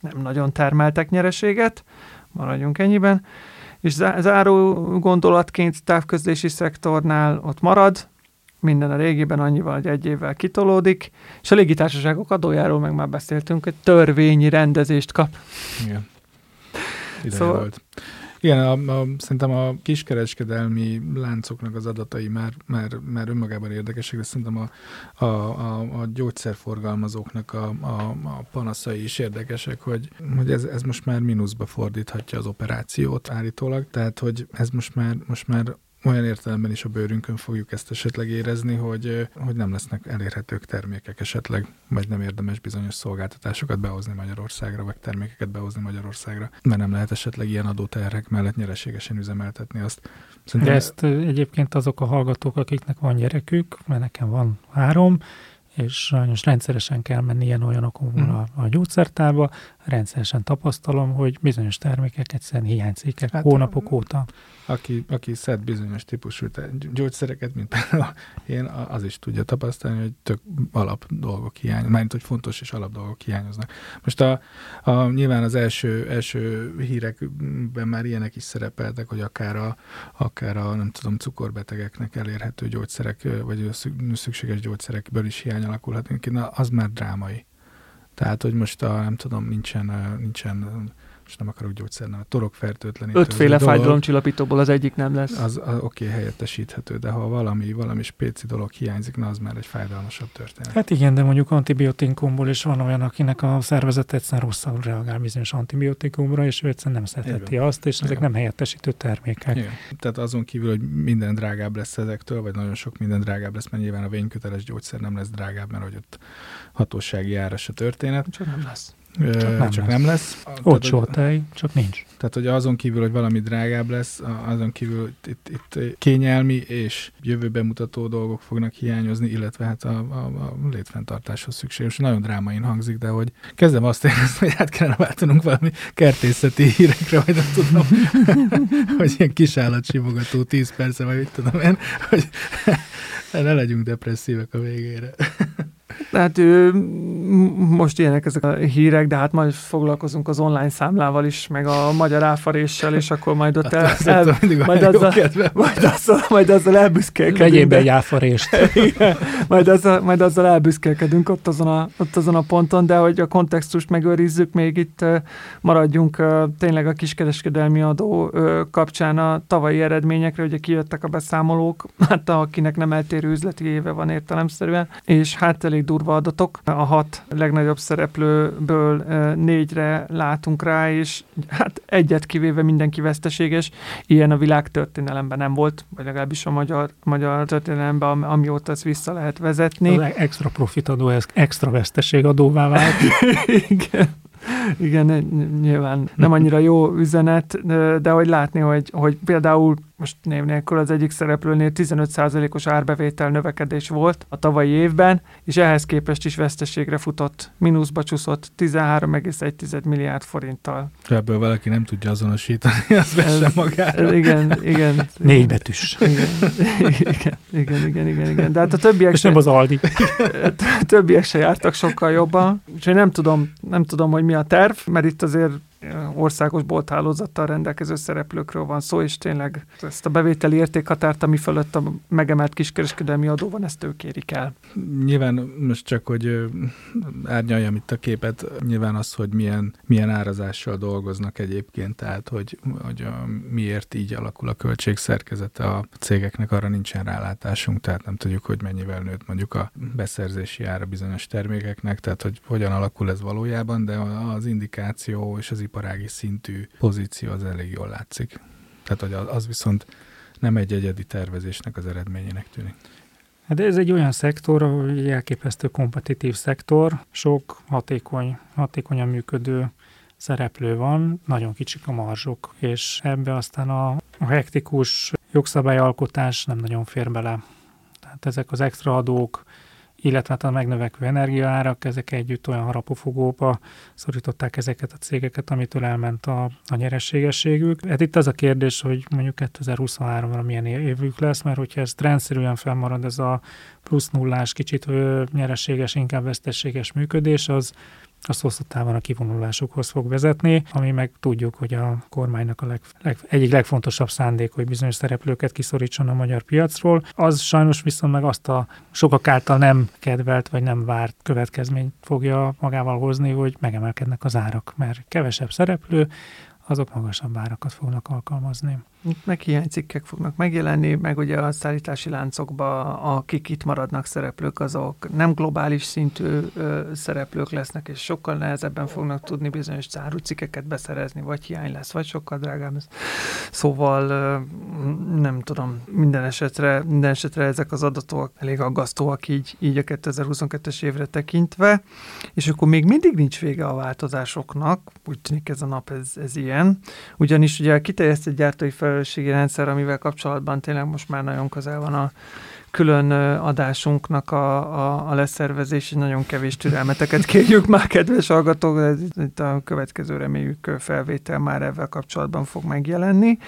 Nem nagyon termeltek nyereséget, maradjunk ennyiben. És záró gondolatként távközlési szektornál ott marad, minden a régiben annyival, hogy egy évvel kitolódik, és a légitársaságok adójáról meg már beszéltünk, hogy törvényi rendezést kap. Igen. szóval... volt. Igen, a, a, szerintem a kiskereskedelmi láncoknak az adatai már, már, már önmagában érdekesek, de szerintem a, a, a, a gyógyszerforgalmazóknak a, a, a panaszai is érdekesek, hogy, hogy ez, ez most már mínuszba fordíthatja az operációt állítólag, tehát hogy ez most már, most már olyan értelemben is a bőrünkön fogjuk ezt esetleg érezni, hogy, hogy nem lesznek elérhetők termékek esetleg, vagy nem érdemes bizonyos szolgáltatásokat behozni Magyarországra, vagy termékeket behozni Magyarországra, mert nem lehet esetleg ilyen adóterhek mellett nyereségesen üzemeltetni azt. Szerintem... De ezt egyébként azok a hallgatók, akiknek van gyerekük, mert nekem van három, és sajnos rendszeresen kell menni ilyen olyanokon mm. a, a gyógyszertárba, rendszeresen tapasztalom, hogy bizonyos termékek egyszerűen hiányzik hát, hónapok óta. Aki, aki szed bizonyos típusú gyógyszereket, mint például én, az is tudja tapasztalni, hogy tök alap dolgok hiányoznak, mármint, hogy fontos és alap dolgok hiányoznak. Most a, a, nyilván az első, első hírekben már ilyenek is szerepeltek, hogy akár a, akár a nem tudom, cukorbetegeknek elérhető gyógyszerek, vagy szükséges gyógyszerekből is hiány alakulhat, na, az már drámai. Tehát, hogy most a, nem tudom, nincsen, nincsen most nem akarok gyógyszernevet, torokfertőtlenítő. Ötféle fájdalomcsillapítóból az egyik nem lesz. Az, az oké, okay, helyettesíthető, de ha valami, valami spéci dolog hiányzik, na az már egy fájdalmasabb történet. Hát igen, de mondjuk antibiotikumból is van olyan, akinek a szervezet egyszerűen rosszul reagál bizonyos antibiotikumra, és ő egyszerűen nem szeretheti azt, és ezek nem helyettesítő termékek. Igen. Tehát azon kívül, hogy minden drágább lesz ezektől, vagy nagyon sok minden drágább lesz, mert nyilván a vényköteles gyógyszer nem lesz drágább, mert hogy ott hatósági áras a történet. Csak nem lesz. Csak nem, csak lesz. nem lesz. Olcsó tej, csak nincs. Tehát, hogy azon kívül, hogy valami drágább lesz, azon kívül itt, itt kényelmi és jövőben mutató dolgok fognak hiányozni, illetve hát a, a, a létfenntartáshoz szükséges. Nagyon drámain hangzik, de hogy kezdem azt érezni, hogy át kellene váltanunk valami kertészeti hírekre, vagy nem tudom, hogy ilyen kisállatsimogató 10 perce, vagy mit tudom én, hogy ne legyünk depresszívek a végére. Hát ő, most ilyenek ezek a hírek, de hát majd foglalkozunk az online számlával is, meg a magyar áfaréssel, és akkor majd ott el, hát, el, majd, azzal, majd, azzal, majd azzal elbüszkélkedünk. Vegyél be egy áfarést. majd, azzal, majd azzal elbüszkélkedünk ott azon, a, ott azon a ponton, de hogy a kontextust megőrizzük, még itt maradjunk tényleg a kiskereskedelmi adó kapcsán a tavalyi eredményekre, ugye kijöttek a beszámolók, hát akinek nem eltérő üzleti éve van értelemszerűen, és hát elég durva adatok. A hat legnagyobb szereplőből négyre látunk rá, és hát egyet kivéve mindenki veszteséges. Ilyen a világ történelemben nem volt, vagy legalábbis a magyar, magyar történelemben, amióta ezt vissza lehet vezetni. Az extra profitadó, ez extra veszteségadóvá vált. Igen. Igen, nyilván nem annyira jó üzenet, de hogy látni, hogy, hogy például most név nélkül az egyik szereplőnél 15%-os árbevétel növekedés volt a tavalyi évben, és ehhez képest is veszteségre futott, mínuszba csúszott 13,1 milliárd forinttal. Ebből valaki nem tudja azonosítani, az vesse magára. Igen, igen. Négy betűs. Igen, igen, igen, igen, igen, igen. De hát a többiek és nem az Aldi. A többiek se jártak sokkal jobban, és én nem tudom, nem tudom, hogy mi a terv, mert itt azért országos bolthálózattal rendelkező szereplőkről van szó, és tényleg ezt a bevételi értékhatárt, ami fölött a megemelt kiskereskedelmi adó van, ezt ők érik el. Nyilván most csak, hogy árnyaljam itt a képet, nyilván az, hogy milyen, milyen árazással dolgoznak egyébként, tehát hogy, hogy a, miért így alakul a költségszerkezete a cégeknek, arra nincsen rálátásunk, tehát nem tudjuk, hogy mennyivel nőtt mondjuk a beszerzési ára bizonyos termékeknek, tehát hogy hogyan alakul ez valójában, de az indikáció és az iparági szintű pozíció az elég jól látszik. Tehát, hogy az viszont nem egy egyedi tervezésnek az eredményének tűnik. Hát ez egy olyan szektor, ahol egy elképesztő kompetitív szektor, sok hatékony, hatékonyan működő szereplő van, nagyon kicsik a marzsok, és ebbe aztán a, a hektikus jogszabályalkotás nem nagyon fér bele. Tehát ezek az extra adók, illetve hát a megnövekvő energiaárak, ezek együtt olyan harapófogóba szorították ezeket a cégeket, amitől elment a, a nyerességességük. Hát itt az a kérdés, hogy mondjuk 2023-ra milyen évük lesz, mert hogyha ez rendszerűen fennmarad ez a plusz nullás, kicsit nyerességes, inkább vesztességes működés, az az hosszú távon a kivonulásokhoz fog vezetni, ami meg tudjuk, hogy a kormánynak a leg, leg, egyik legfontosabb szándék, hogy bizonyos szereplőket kiszorítson a magyar piacról. Az sajnos viszont meg azt a sokak által nem kedvelt vagy nem várt következményt fogja magával hozni, hogy megemelkednek az árak, mert kevesebb szereplő, azok magasabb árakat fognak alkalmazni. Meg hiánycikkek fognak megjelenni, meg ugye a szállítási láncokba, akik itt maradnak szereplők, azok nem globális szintű ö, szereplők lesznek, és sokkal nehezebben fognak tudni bizonyos árucikkeket beszerezni, vagy hiány lesz, vagy sokkal drágább lesz. Szóval ö, nem tudom, minden esetre, minden esetre ezek az adatok elég aggasztóak így, így a 2022-es évre tekintve, és akkor még mindig nincs vége a változásoknak, úgy tűnik ez a nap ez, ez ilyen, ugyanis ugye kiterjesztett gyártói fel felelősségi rendszer, amivel kapcsolatban tényleg most már nagyon közel van a külön adásunknak a, a, a leszervezés, nagyon kevés türelmeteket kérjük már, kedves hallgatók, itt a következő reméljük felvétel már ezzel kapcsolatban fog megjelenni.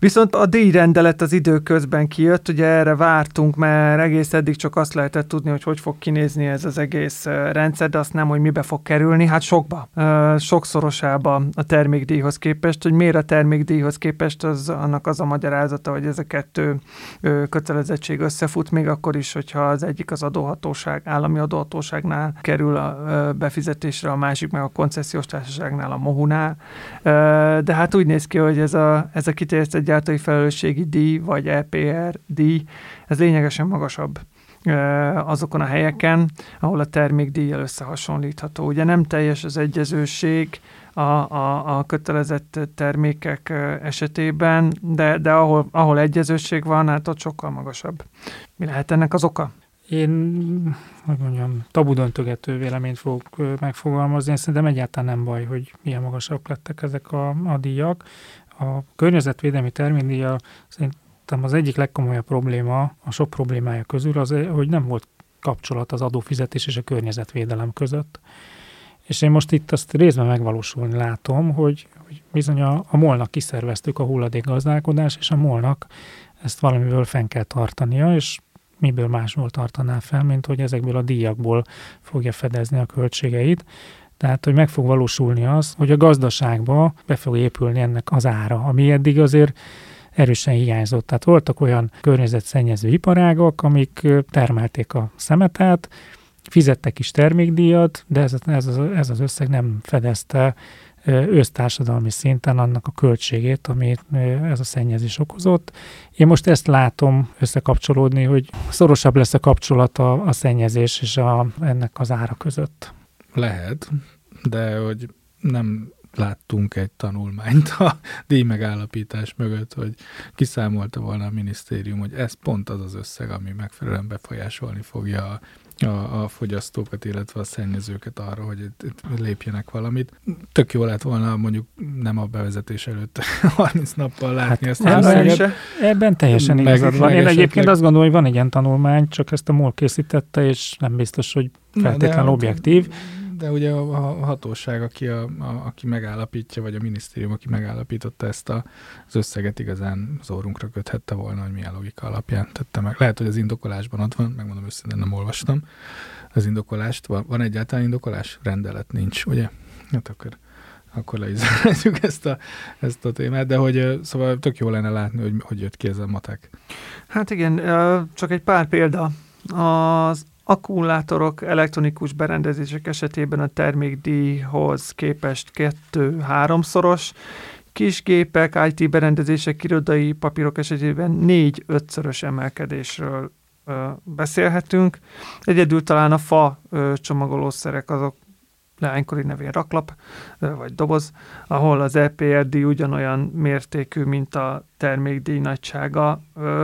Viszont a díjrendelet az időközben kijött, ugye erre vártunk, mert egész eddig csak azt lehetett tudni, hogy hogy fog kinézni ez az egész rendszer, de azt nem, hogy mibe fog kerülni, hát sokba, sokszorosába a termékdíjhoz képest, hogy miért a termékdíjhoz képest, az annak az a magyarázata, hogy ez a kettő kötelezettség összefut, még akkor is, hogyha az egyik az adóhatóság, állami adóhatóságnál kerül a befizetésre, a másik meg a koncesziós társaságnál, a Mohunál. De hát úgy néz ki, hogy ez a, ez a kiterjesztett gyártói felelősségi díj, vagy EPR díj, ez lényegesen magasabb azokon a helyeken, ahol a termékdíjjal összehasonlítható. Ugye nem teljes az egyezőség a, a, a kötelezett termékek esetében, de, de ahol, ahol egyezőség van, hát ott sokkal magasabb. Mi lehet ennek az oka? Én, hogy mondjam, tabudöntögető véleményt fogok megfogalmazni. Én szerintem egyáltalán nem baj, hogy milyen magasak lettek ezek a, a díjak a környezetvédelmi termékdíja szerintem az egyik legkomolyabb probléma, a sok problémája közül az, hogy nem volt kapcsolat az adófizetés és a környezetvédelem között. És én most itt azt részben megvalósulni látom, hogy, hogy bizony a, a molnak kiszerveztük a hulladékgazdálkodás, és a molnak ezt valamiből fenn kell tartania, és miből másból tartaná fel, mint hogy ezekből a díjakból fogja fedezni a költségeit. Tehát, hogy meg fog valósulni az, hogy a gazdaságba be fog épülni ennek az ára, ami eddig azért erősen hiányzott. Tehát voltak olyan környezetszennyező iparágok, amik termelték a szemetet, fizettek is termékdíjat, de ez, ez, az, ez az összeg nem fedezte össztársadalmi szinten annak a költségét, amit ez a szennyezés okozott. Én most ezt látom összekapcsolódni, hogy szorosabb lesz a kapcsolat a, a szennyezés és a, ennek az ára között. Lehet, de hogy nem láttunk egy tanulmányt a díj megállapítás mögött, hogy kiszámolta volna a minisztérium, hogy ez pont az az összeg, ami megfelelően befolyásolni fogja a a, a fogyasztókat, illetve a szennyezőket arra, hogy itt, itt lépjenek valamit. Tök jó lett volna mondjuk nem a bevezetés előtt 30 nappal látni hát ezt a ebben, ebben teljesen meg, igazad van. Én egyébként azt gondolom, hogy van egy ilyen tanulmány, csak ezt a MOL készítette, és nem biztos, hogy feltétlenül objektív de ugye a, hatóság, aki, a, a, aki megállapítja, vagy a minisztérium, aki megállapította ezt a, az összeget, igazán az köthette volna, hogy milyen logika alapján tette meg. Lehet, hogy az indokolásban ott van, megmondom őszintén, nem olvastam az indokolást. Van, van egyáltalán indokolás? Rendelet nincs, ugye? Hát akkor akkor le ezt a, ezt a témát, de hogy szóval tök jó lenne látni, hogy hogy jött ki ez a matek. Hát igen, csak egy pár példa. Az akkumulátorok, elektronikus berendezések esetében a termékdíjhoz képest kettő-háromszoros, kis gépek, IT berendezések, irodai papírok esetében négy-ötszörös emelkedésről ö, beszélhetünk. Egyedül talán a fa csomagolószerek azok leánykori nevén raklap, vagy doboz, ahol az EPRD ugyanolyan mértékű, mint a termékdíj nagysága.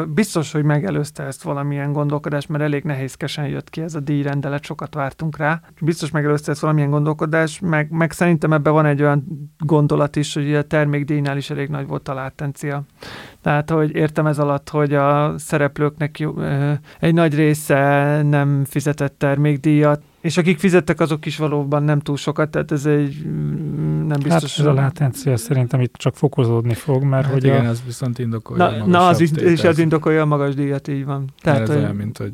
Biztos, hogy megelőzte ezt valamilyen gondolkodás, mert elég nehézkesen jött ki ez a díjrendelet, sokat vártunk rá. Biztos megelőzte ezt valamilyen gondolkodás, meg, meg szerintem ebben van egy olyan gondolat is, hogy a termékdíjnál is elég nagy volt a látencia. Tehát, hogy értem ez alatt, hogy a szereplőknek egy nagy része nem fizetett termékdíjat, és akik fizettek, azok is valóban nem túl sokat, tehát ez egy mm, nem biztos. Hát ez a látencia szerintem itt csak fokozódni fog, mert hát hogy igen, a... az viszont indokolja Na, na az és ez indokolja a magas díjat, így van. Tehát, ez hogy... olyan, mint hogy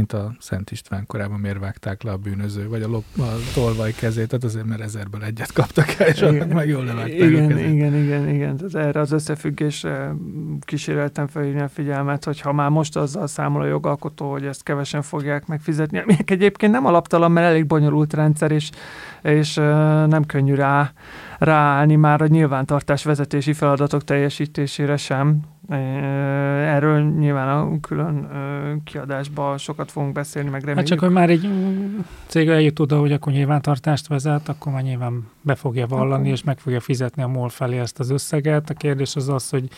mint a Szent István korában miért vágták le a bűnöző, vagy a, lop, a tolvaj kezét, tehát azért mert ezerből egyet kaptak el, és igen, meg jól levágták igen, igen, igen, igen, tehát erre az összefüggésre kíséreltem felhívni a figyelmet, hogy ha már most azzal számol a jogalkotó, hogy ezt kevesen fogják megfizetni, ami egyébként nem alaptalan, mert elég bonyolult rendszer, és, és nem könnyű rá ráállni már a nyilvántartás vezetési feladatok teljesítésére sem. Erről nyilván a külön kiadásban sokat fogunk beszélni, meg reméljük. Hát csak, hogy már egy cég eljut oda, hogy akkor nyilvántartást vezet, akkor már nyilván be fogja vallani, akkor. és meg fogja fizetni a MOL felé ezt az összeget. A kérdés az az, hogy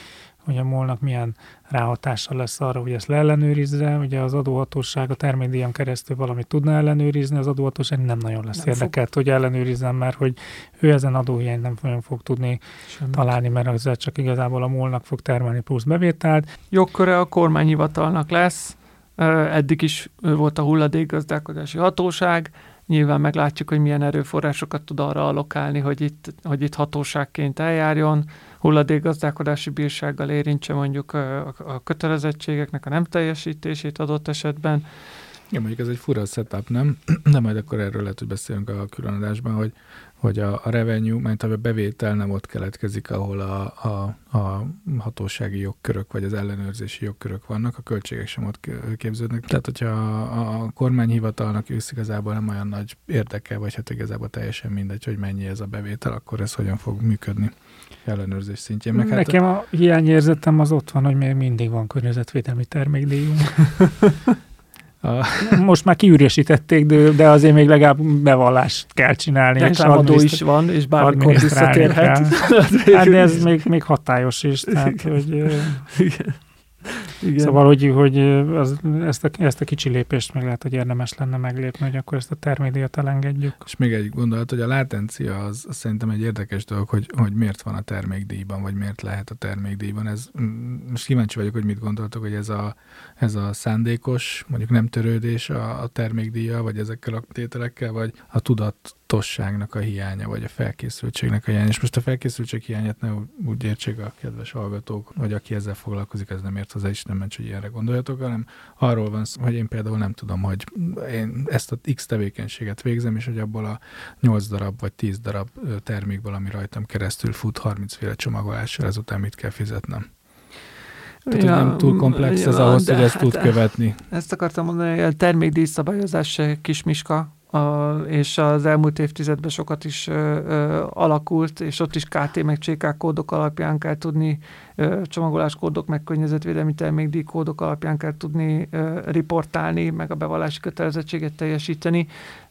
hogy a molnak milyen ráhatása lesz arra, hogy ezt leellenőrizze. Ugye az adóhatóság a termékdíjam keresztül valamit tudna ellenőrizni, az adóhatóság nem nagyon lesz nem érdekelt, fog. hogy ellenőrizzem, mert hogy ő ezen adóhiányt nem nagyon fog tudni Semmit. találni, mert az csak igazából a molnak fog termelni plusz bevételt. Jogköre a kormányhivatalnak lesz, eddig is volt a hulladékgazdálkodási hatóság, nyilván meglátjuk, hogy milyen erőforrásokat tud arra alokálni, hogy itt, hogy itt hatóságként eljárjon, hulladékgazdálkodási bírsággal érintse mondjuk a, kötelezettségeknek a nem teljesítését adott esetben. Ja, mondjuk ez egy fura setup, nem? De majd akkor erről lehet, hogy beszélünk a különadásban, hogy hogy a, a revenue, mert a bevétel nem ott keletkezik, ahol a, a, a hatósági jogkörök vagy az ellenőrzési jogkörök vannak, a költségek sem ott képződnek. Tehát, hogyha a, a kormányhivatalnak ősz igazából nem olyan nagy érdeke, vagy hát igazából teljesen mindegy, hogy mennyi ez a bevétel, akkor ez hogyan fog működni ellenőrzés szintjén. Meg hát Nekem hát, a hiányérzetem az ott van, hogy még mindig van környezetvédelmi termékdíjunk. Most már kiüresítették, de, de azért még legalább bevallást kell csinálni. Reklámadó is van, és bármikor visszatérhet. Hát de ez még, még hatályos is. Tehát, hogy, Igen. Igen. Szóval, hogy, hogy az, ezt, a, ezt a kicsi lépést meg lehet, hogy érdemes lenne meglépni, hogy akkor ezt a termédiat elengedjük. És még egy gondolat, hogy a látencia az, az szerintem egy érdekes dolog, hogy, hogy miért van a termékdíjban, vagy miért lehet a termékdíjban. Ez, most kíváncsi vagyok, hogy mit gondoltok, hogy ez a, ez a szándékos, mondjuk nem törődés a, a termékdíja, vagy ezekkel a tételekkel, vagy a tudat tudatosságnak a hiánya, vagy a felkészültségnek a hiánya. És most a felkészültség hiányát ne úgy értsék a kedves hallgatók, vagy aki ezzel foglalkozik, ez nem ért hozzá, is nem ment, hogy ilyenre gondoljatok, hanem arról van szó, hogy én például nem tudom, hogy én ezt a X tevékenységet végzem, és hogy abból a 8 darab vagy 10 darab termékből, ami rajtam keresztül fut 30 féle csomagolással, ezután mit kell fizetnem. Tehát, ja, nem túl komplex ez ahhoz, hogy ezt hát, tud követni. Ezt akartam mondani, hogy a termékdíjszabályozás kismiska, a, és az elmúlt évtizedben sokat is ö, ö, alakult, és ott is KT meg CK kódok alapján kell tudni, ö, csomagoláskódok meg környezetvédelmi termékdíj kódok alapján kell tudni ö, riportálni, meg a bevallási kötelezettséget teljesíteni,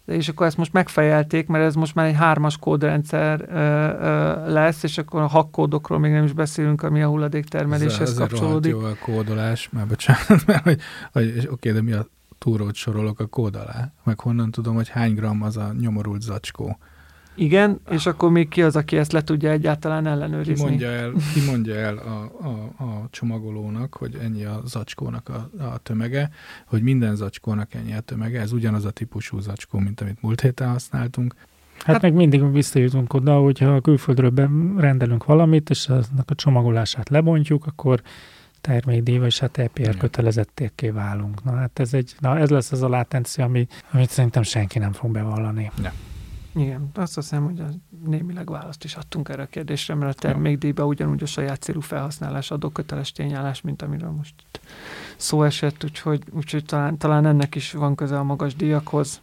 és akkor ezt most megfejelték, mert ez most már egy hármas kódrendszer ö, ö, lesz, és akkor a hakkódokról még nem is beszélünk, ami a hulladéktermeléshez ez, kapcsolódik. Ez a kódolás, már bocsánat, mert hogy, hogy oké, de mi a túrót sorolok a kód alá, meg honnan tudom, hogy hány gram az a nyomorult zacskó. Igen, és akkor még ki az, aki ezt le tudja egyáltalán ellenőrizni? Ki mondja el, ki mondja el a, a, a csomagolónak, hogy ennyi a zacskónak a, a tömege, hogy minden zacskónak ennyi a tömege, ez ugyanaz a típusú zacskó, mint amit múlt héten használtunk. Hát, hát meg mindig visszajutunk oda, hogyha a külföldről rendelünk valamit, és aznak a csomagolását lebontjuk, akkor termékdíj, és hát EPR kötelezettékké válunk. Na hát ez, egy, na ez lesz az a látencia, ami, amit szerintem senki nem fog bevallani. Ja. Igen, azt hiszem, hogy a némileg választ is adtunk erre a kérdésre, mert a termékdíjban ugyanúgy a saját célú felhasználás adóköteles tényállás, mint amiről most itt szó esett, úgyhogy, úgyhogy talán, talán ennek is van köze a magas díjakhoz.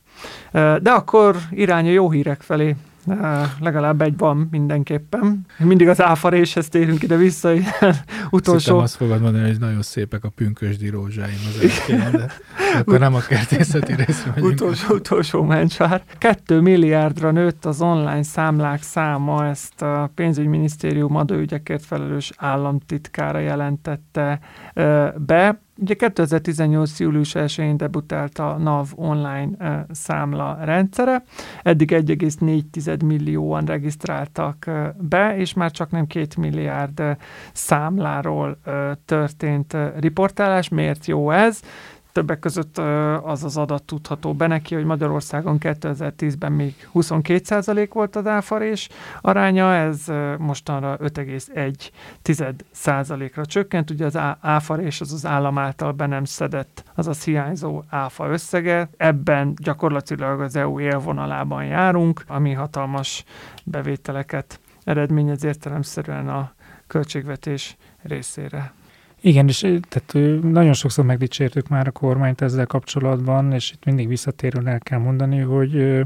De akkor irány a jó hírek felé legalább egy van mindenképpen. Mindig az áfaréshez térünk ide vissza, utolsó... Szerintem azt fogod mondani, hogy nagyon szépek a pünkösdi rózsáim az elkén, de akkor nem a kertészeti részre Utolsó, utolsó mencsár. Kettő milliárdra nőtt az online számlák száma, ezt a pénzügyminisztérium adóügyekért felelős államtitkára jelentette be. Ugye 2018. július 1-én debutált a NAV online uh, számla rendszere, eddig 1,4 millióan regisztráltak uh, be, és már csak nem 2 milliárd uh, számláról történt riportálás. Miért jó ez? Többek között az az adat tudható be neki, hogy Magyarországon 2010-ben még 22% volt az áfarés aránya, ez mostanra 5,1%-ra csökkent. Ugye az áfarés az az állam által be nem szedett, azaz hiányzó áfa összege. Ebben gyakorlatilag az EU élvonalában járunk, ami hatalmas bevételeket eredményez értelemszerűen a költségvetés részére. Igen, és tehát nagyon sokszor megdicsértük már a kormányt ezzel kapcsolatban, és itt mindig visszatérően el kell mondani, hogy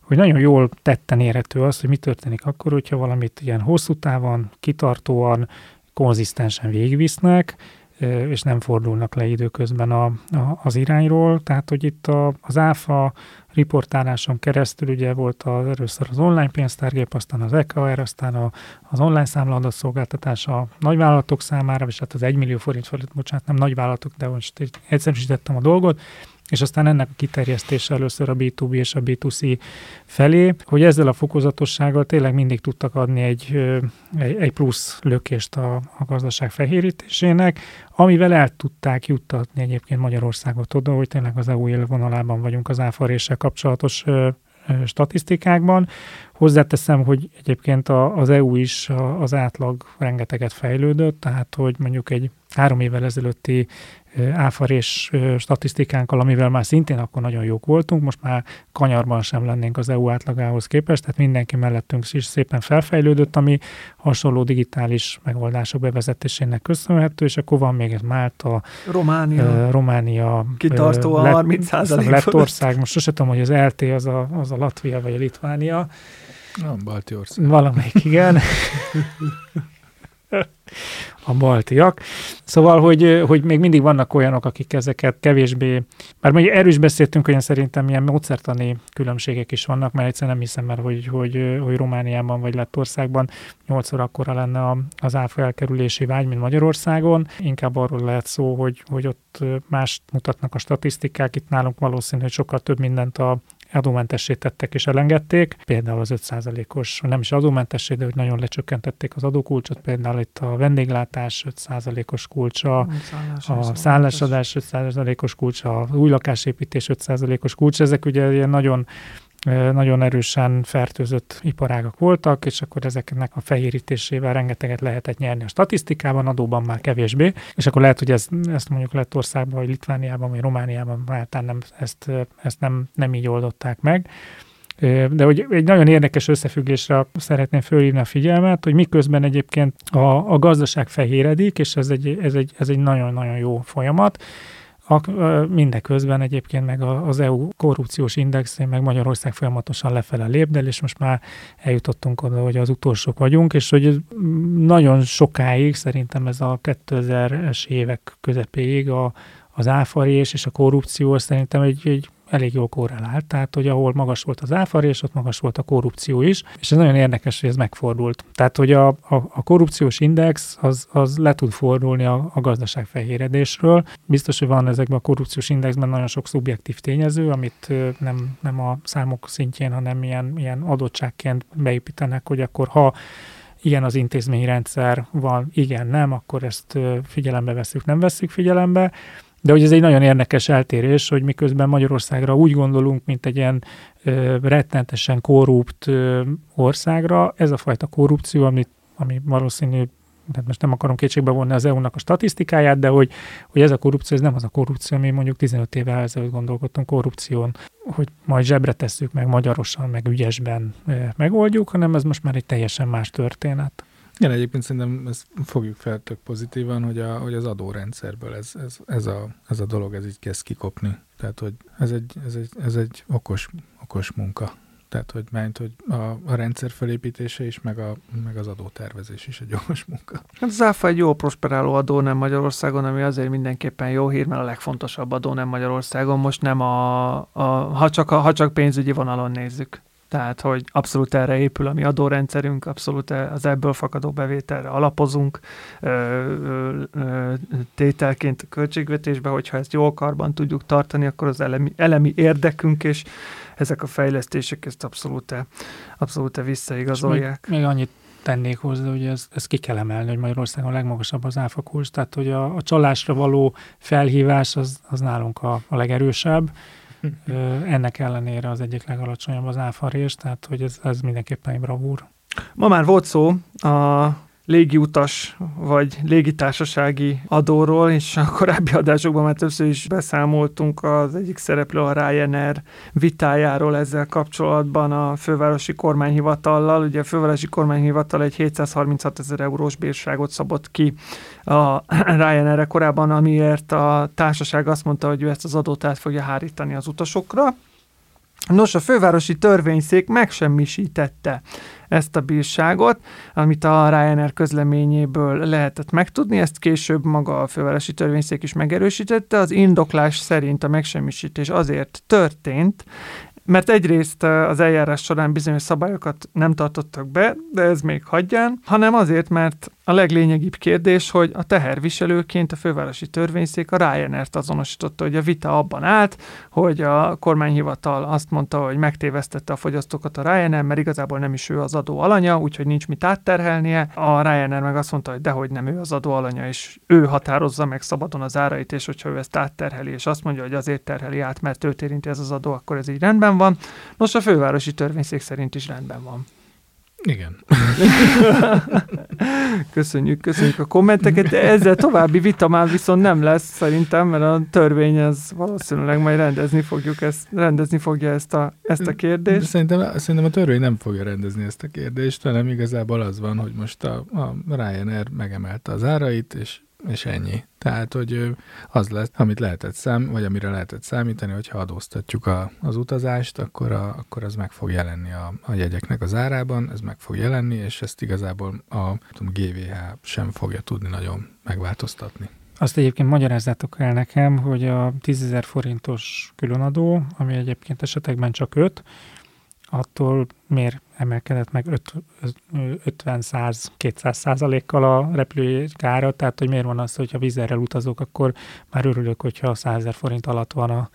hogy nagyon jól tetten érhető az, hogy mi történik akkor, hogyha valamit ilyen hosszú távon, kitartóan, konzisztensen végigvisznek, és nem fordulnak le időközben a, a, az irányról. Tehát, hogy itt a, az ÁFA riportáláson keresztül ugye volt az, először az online pénztárgép, aztán az EKR, aztán a, az online számlaadat szolgáltatás a nagyvállalatok számára, és hát az 1 millió forint felett, bocsánat, nem nagyvállalatok, de most egyszerűsítettem a dolgot, és aztán ennek a kiterjesztése először a B2B és a B2C felé, hogy ezzel a fokozatossággal tényleg mindig tudtak adni egy, egy, plusz lökést a, a gazdaság fehérítésének, amivel el tudták juttatni egyébként Magyarországot oda, hogy tényleg az EU élvonalában vagyunk az áfaréssel kapcsolatos statisztikákban. Hozzáteszem, hogy egyébként az EU is az átlag rengeteget fejlődött, tehát hogy mondjuk egy három évvel ezelőtti áfarés statisztikánkkal, amivel már szintén akkor nagyon jók voltunk, most már kanyarban sem lennénk az EU átlagához képest, tehát mindenki mellettünk is szépen felfejlődött, ami hasonló digitális megoldások bevezetésének köszönhető, és akkor van még ez Málta, Románia, uh, Románia kitartóan uh, 30 lett ország, most sosem tudom, hogy az LT az a, az a Latvia vagy a Litvánia. Nem, balti ország. Valamelyik, igen. a baltiak. Szóval, hogy, hogy még mindig vannak olyanok, akik ezeket kevésbé, mert még erről is beszéltünk, hogy szerintem ilyen módszertani különbségek is vannak, mert egyszerűen nem hiszem mert hogy, hogy, hogy Romániában vagy Lettországban nyolcszor akkora lenne az áfa elkerülési vágy, mint Magyarországon. Inkább arról lehet szó, hogy, hogy ott más mutatnak a statisztikák, itt nálunk valószínű, hogy sokkal több mindent a adómentessé tettek és elengedték, például az 5%-os, nem is adómentessé, de hogy nagyon lecsökkentették az adókulcsot, például itt a vendéglátás 5%-os kulcsa, a szállásadás 5%-os kulcsa, a új lakásépítés 5%-os kulcs, ezek ugye ilyen nagyon nagyon erősen fertőzött iparágak voltak, és akkor ezeknek a fehérítésével rengeteget lehetett nyerni a statisztikában, adóban már kevésbé, és akkor lehet, hogy ez, ezt mondjuk Lettországban, vagy Litvániában, vagy Romániában általán nem, ezt, ezt nem, nem így oldották meg. De hogy egy nagyon érdekes összefüggésre szeretném fölhívni a figyelmet, hogy miközben egyébként a, a gazdaság fehéredik, és ez egy, ez egy, ez egy nagyon-nagyon jó folyamat, a, mindeközben egyébként meg az EU korrupciós indexén meg Magyarország folyamatosan lefele lépdel, és most már eljutottunk oda, hogy az utolsók vagyunk, és hogy nagyon sokáig, szerintem ez a 2000-es évek közepéig a, az áfarés és a korrupció szerintem egy, egy elég jól korrelált, tehát hogy ahol magas volt az áfarés, ott magas volt a korrupció is, és ez nagyon érdekes, hogy ez megfordult. Tehát, hogy a, a, a korrupciós index az, az le tud fordulni a, a gazdaság fehéredésről. Biztos, hogy van ezekben a korrupciós indexben nagyon sok szubjektív tényező, amit nem, nem a számok szintjén, hanem ilyen, ilyen adottságként beépítenek, hogy akkor ha ilyen az intézményrendszer van, igen, nem, akkor ezt figyelembe veszük, nem veszük figyelembe. De hogy ez egy nagyon érdekes eltérés, hogy miközben Magyarországra úgy gondolunk, mint egy ilyen ö, rettentesen korrupt ö, országra, ez a fajta korrupció, amit, ami valószínű tehát most nem akarom kétségbe vonni az EU-nak a statisztikáját, de hogy, hogy ez a korrupció, ez nem az a korrupció, ami mondjuk 15 évvel ezelőtt gondolkodtunk korrupción, hogy majd zsebre tesszük meg magyarosan, meg ügyesben megoldjuk, hanem ez most már egy teljesen más történet. Igen, egyébként szerintem ezt fogjuk fel tök pozitívan, hogy, a, hogy az adórendszerből ez, ez, ez, a, ez a dolog ez így kezd kikopni. Tehát, hogy ez egy, ez egy, ez egy okos, okos munka. Tehát, hogy ment, hogy a, a rendszer felépítése is, meg, a, meg az adótervezés is egy okos munka. Hát az ÁFA egy jó prosperáló adó nem Magyarországon, ami azért mindenképpen jó hír, mert a legfontosabb adó nem Magyarországon. Most nem a, a ha, csak a, ha csak pénzügyi vonalon nézzük. Tehát, hogy abszolút erre épül a mi adórendszerünk, abszolút az ebből fakadó bevételre alapozunk ö, ö, tételként a költségvetésbe, hogyha ezt jól karban tudjuk tartani, akkor az elemi, elemi érdekünk, és ezek a fejlesztések ezt abszolút, abszolút visszaigazolják. Még, még annyit tennék hozzá, hogy ez, ez ki kell emelni, hogy Magyarországon a legmagasabb az áfakulcs, tehát hogy a, a csalásra való felhívás az, az nálunk a, a legerősebb, ennek ellenére az egyik legalacsonyabb az áfarés, tehát hogy ez, ez mindenképpen egy bravúr. Ma már volt szó a légiutas vagy légitársasági adóról, és a korábbi adásokban már többször is beszámoltunk az egyik szereplő a Ryanair vitájáról ezzel kapcsolatban a fővárosi kormányhivatallal. Ugye a fővárosi kormányhivatal egy 736 ezer eurós bírságot szabott ki a Ryanair-re korábban, amiért a társaság azt mondta, hogy ő ezt az adót át fogja hárítani az utasokra Nos, a fővárosi törvényszék megsemmisítette ezt a bírságot, amit a Ryanair közleményéből lehetett megtudni, ezt később maga a fővárosi törvényszék is megerősítette. Az indoklás szerint a megsemmisítés azért történt, mert egyrészt az eljárás során bizonyos szabályokat nem tartottak be, de ez még hagyján, hanem azért, mert a leglényegibb kérdés, hogy a teherviselőként a fővárosi törvényszék a Ryanair-t azonosította, hogy a vita abban állt, hogy a kormányhivatal azt mondta, hogy megtévesztette a fogyasztókat a Ryanair, mert igazából nem is ő az adó alanya, úgyhogy nincs mit átterhelnie. A Ryanair meg azt mondta, hogy dehogy nem ő az adó alanya, és ő határozza meg szabadon az árait, és hogyha ő ezt átterheli, és azt mondja, hogy azért terheli át, mert őt érinti ez az adó, akkor ez így rendben van. Nos, a fővárosi törvényszék szerint is rendben van. Igen. köszönjük, köszönjük a kommenteket, de ezzel további vita már viszont nem lesz szerintem, mert a törvény ez valószínűleg majd rendezni fogjuk ezt, rendezni fogja ezt a, ezt a kérdést. Szerintem, szerintem a törvény nem fogja rendezni ezt a kérdést, hanem igazából az van, hogy most a, a Ryanair megemelte az árait, és és ennyi. Tehát, hogy az lesz, amit lehetett szám, vagy amire lehetett számítani, hogyha adóztatjuk a, az utazást, akkor, a, akkor az meg fog jelenni a, a jegyeknek az árában, ez meg fog jelenni, és ezt igazából a, a GVH sem fogja tudni nagyon megváltoztatni. Azt egyébként magyarázzátok el nekem, hogy a 10.000 forintos különadó, ami egyébként esetekben csak 5, attól miért emelkedett meg 50-100-200 százalékkal a repülőjára, tehát hogy miért van az, hogyha vizerrel utazok, akkor már örülök, hogyha 100 ezer forint alatt van a,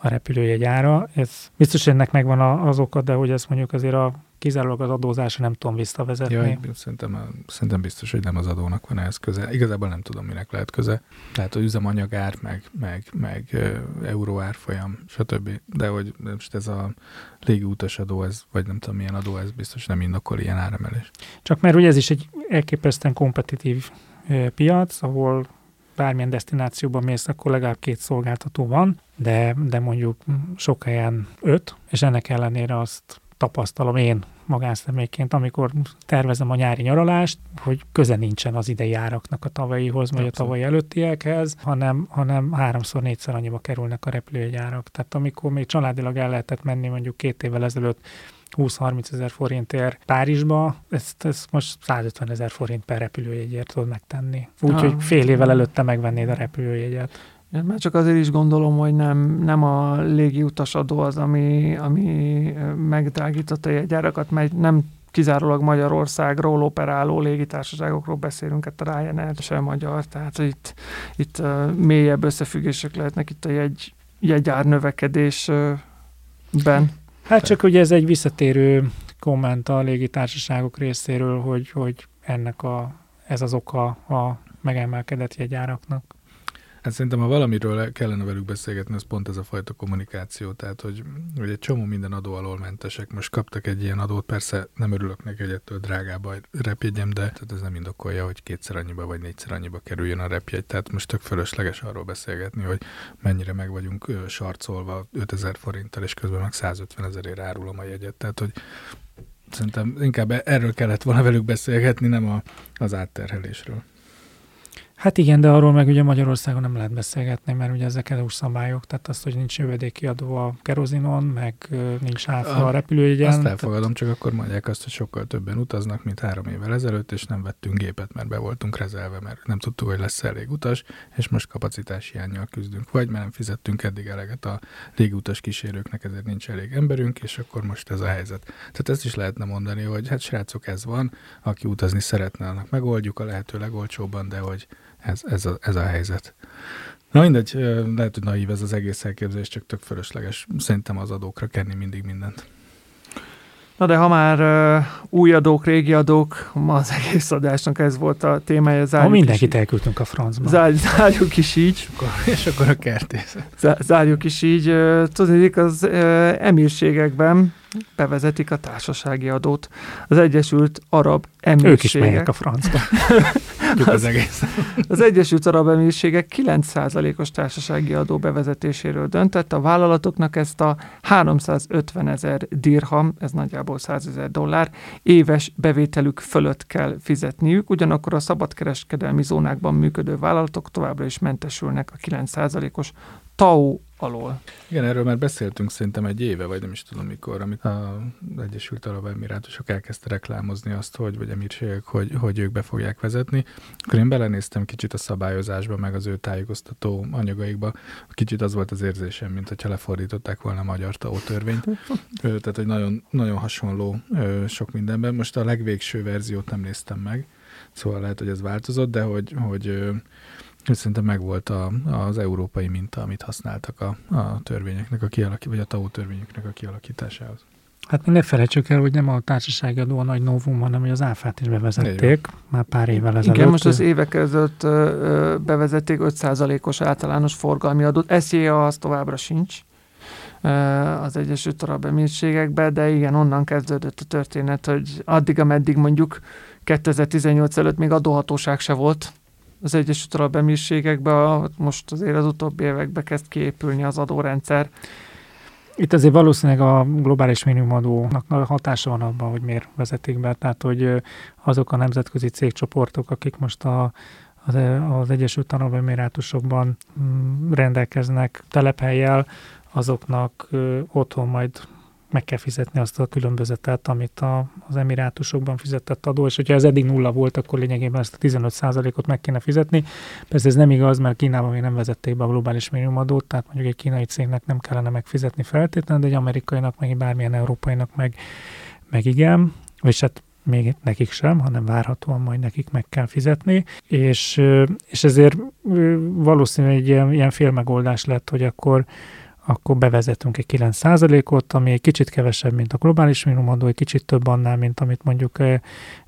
a repülőjegy ára. Ez biztos ennek megvan az oka, de hogy ezt mondjuk azért a kizárólag az adózásra nem tudom visszavezetni. Ja, szerintem, szerintem biztos, hogy nem az adónak van ehhez köze. Igazából nem tudom, minek lehet köze. Tehát a üzemanyagár, meg, meg, meg euró árfolyam, stb. De hogy most ez a légiutas adó, ez, vagy nem tudom milyen adó, ez biztos nem indokol ilyen áremelés. Csak mert ugye ez is egy elképesztően kompetitív piac, ahol bármilyen destinációban mész, akkor legalább két szolgáltató van, de, de mondjuk sok helyen öt, és ennek ellenére azt tapasztalom én magánszemélyként, amikor tervezem a nyári nyaralást, hogy köze nincsen az idei áraknak a tavalyihoz, vagy a tavalyi előttiekhez, hanem, hanem háromszor, négyszer annyiba kerülnek a repülőjegyárak. Tehát amikor még családilag el lehetett menni mondjuk két évvel ezelőtt 20-30 ezer forintért Párizsba, ezt, ezt most 150 ezer forint per repülőjegyért tudod megtenni. Úgyhogy ah. fél évvel előtte megvennéd a repülőjegyet. Már csak azért is gondolom, hogy nem, nem a légi utasadó az, ami, ami megdrágította a jegyárakat, mert nem kizárólag Magyarországról operáló légitársaságokról beszélünk, hát a Ryanair sem magyar, tehát itt, itt mélyebb összefüggések lehetnek itt a jegy, jegyár növekedésben. Hát csak ugye ez egy visszatérő komment a légitársaságok részéről, hogy, hogy ennek a, ez az oka a megemelkedett jegyáraknak. Hát szerintem, ha valamiről kellene velük beszélgetni, az pont ez a fajta kommunikáció. Tehát, hogy, hogy egy csomó minden adó alól mentesek. Most kaptak egy ilyen adót, persze nem örülök neki, hogy ettől drágább a repjegyem, de tehát ez nem indokolja, hogy kétszer annyiba vagy négyszer annyiba kerüljön a repjegy. Tehát most tök fölösleges arról beszélgetni, hogy mennyire meg vagyunk sarcolva 5000 forinttal, és közben meg 150 ezerért árulom a jegyet. Tehát, hogy szerintem inkább erről kellett volna velük beszélgetni, nem a, az átterhelésről. Hát igen, de arról meg ugye Magyarországon nem lehet beszélgetni, mert ugye ezek EU szabályok, tehát az, hogy nincs jövedéki adó a kerozinon, meg nincs áfa a repülőjegyen. Azt elfogadom, tehát... csak akkor mondják azt, hogy sokkal többen utaznak, mint három évvel ezelőtt, és nem vettünk gépet, mert be voltunk rezelve, mert nem tudtuk, hogy lesz elég utas, és most kapacitás hiányjal küzdünk. Vagy mert nem fizettünk eddig eleget a légutas kísérőknek, ezért nincs elég emberünk, és akkor most ez a helyzet. Tehát ezt is lehetne mondani, hogy hát srácok, ez van, aki utazni szeretne, annak megoldjuk a lehető legolcsóbban, de hogy ez, ez, a, ez a helyzet. Na mindegy, lehet, hogy naív ez az egész elképzelés, csak tök fölösleges. Szerintem az adókra kenni mindig mindent. Na de ha már uh, új adók, régi adók, ma az egész adásnak ez volt a témája. Zárjuk ha mindenkit is, elküldtünk a francba. Zár, zárjuk is így. És akkor, és akkor a kertész. Zárjuk is így. Uh, tudnék, az uh, emírségekben bevezetik a társasági adót. Az Egyesült Arab Emírségek. Ők is megyek a francba. az, az, egész. az Egyesült Arab Emírségek 9%-os társasági adó bevezetéséről döntött. A vállalatoknak ezt a 350 ezer dirham, ez nagyjából 100 ezer dollár, éves bevételük fölött kell fizetniük, ugyanakkor a szabadkereskedelmi zónákban működő vállalatok továbbra is mentesülnek a 9%-os TAO alól. Igen, erről már beszéltünk szerintem egy éve, vagy nem is tudom mikor, amit az Egyesült Arab Emirátusok elkezdte reklámozni azt, hogy, vagy emírségek, hogy, hogy ők be fogják vezetni. Akkor én belenéztem kicsit a szabályozásba, meg az ő tájékoztató anyagaikba. Kicsit az volt az érzésem, mint hogyha lefordították volna a magyar TAO törvényt. Tehát, hogy nagyon, nagyon hasonló sok mindenben. Most a legvégső verziót nem néztem meg, szóval lehet, hogy ez változott, de hogy, hogy Szerintem megvolt a, az európai minta, amit használtak a, a törvényeknek a kialakításához, vagy a TAO törvényeknek a kialakításához. Hát ne felejtsük el, hogy nem a társasági adó a nagy novum, hanem hogy az áfát is bevezették már pár évvel ezelőtt. Igen, most az évek között bevezették 5%-os általános forgalmi adót. SZIA az továbbra sincs az Egyesült Arab Emírségekbe, de igen, onnan kezdődött a történet, hogy addig, ameddig mondjuk 2018 előtt még adóhatóság se volt, az Egyesült Arab Emírségekben, most azért az utóbbi években kezd kiépülni az adórendszer. Itt azért valószínűleg a globális minimumadónak hatása van abban, hogy miért vezetik be. Tehát, hogy azok a nemzetközi cégcsoportok, akik most a, az, az Egyesült Arab Emirátusokban mm, rendelkeznek telephelyjel, azoknak otthon majd meg kell fizetni azt a különbözetet, amit a, az emirátusokban fizetett adó, és hogyha ez eddig nulla volt, akkor lényegében ezt a 15%-ot meg kéne fizetni. Persze ez nem igaz, mert Kínában még nem vezették be a globális minimumadót, tehát mondjuk egy kínai cégnek nem kellene megfizetni feltétlenül, de egy amerikainak, meg egy bármilyen európainak meg, meg igen, és hát még nekik sem, hanem várhatóan majd nekik meg kell fizetni, és, és ezért valószínűleg egy ilyen, ilyen félmegoldás lett, hogy akkor akkor bevezetünk egy 9%-ot, ami egy kicsit kevesebb, mint a globális minimumadó, egy kicsit több annál, mint amit mondjuk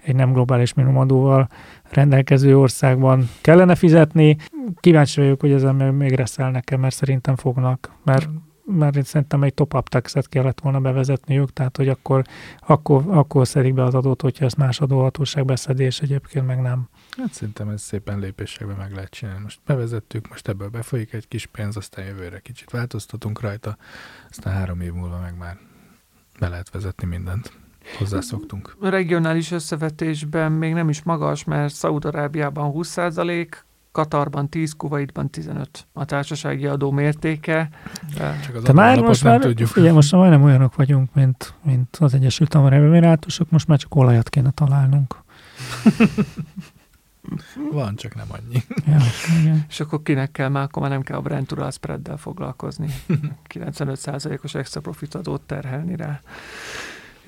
egy nem globális minimumadóval rendelkező országban kellene fizetni. Kíváncsi vagyok, hogy ezen még reszel nekem, mert szerintem fognak, mert mert én szerintem egy top-up taxet kellett volna bevezetniük, tehát hogy akkor, akkor, akkor szedik be az adót, hogyha ezt más adóhatóság beszedi, és egyébként meg nem. Hát szerintem ez szépen lépésekben meg lehet csinálni. Most bevezettük, most ebből befolyik egy kis pénz, aztán jövőre kicsit változtatunk rajta, aztán három év múlva meg már be lehet vezetni mindent. Hozzászoktunk. A regionális összevetésben még nem is magas, mert Szaúd-Arábiában 20%, Katarban 10, Kuwaitban 15 a társasági adó mértéke. Csak az Te már most már, tudjuk. Ugye, most már majdnem olyanok vagyunk, mint, mint az Egyesült Arab Emirátusok, most már csak olajat kéne találnunk. Van, csak nem annyi. Ja, igen. És akkor kinek kell már, akkor már nem kell a Brent Ural spreaddel foglalkozni. 95%-os extra profit adót terhelni rá.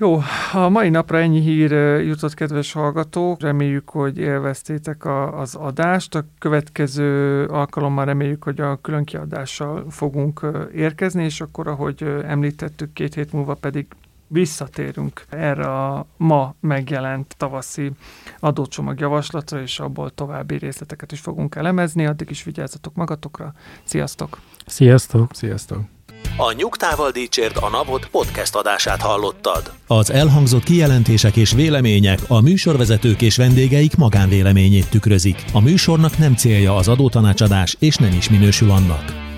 Jó, a mai napra ennyi hír jutott, kedves hallgatók. Reméljük, hogy élveztétek a, az adást. A következő alkalommal reméljük, hogy a külön kiadással fogunk érkezni, és akkor, ahogy említettük, két hét múlva pedig visszatérünk erre a ma megjelent tavaszi adócsomag javaslatra, és abból további részleteket is fogunk elemezni. Addig is vigyázzatok magatokra. Sziasztok! Sziasztok! Sziasztok! A Nyugtával Dícsért a Napot podcast adását hallottad. Az elhangzott kijelentések és vélemények a műsorvezetők és vendégeik magánvéleményét tükrözik. A műsornak nem célja az adótanácsadás, és nem is minősül annak.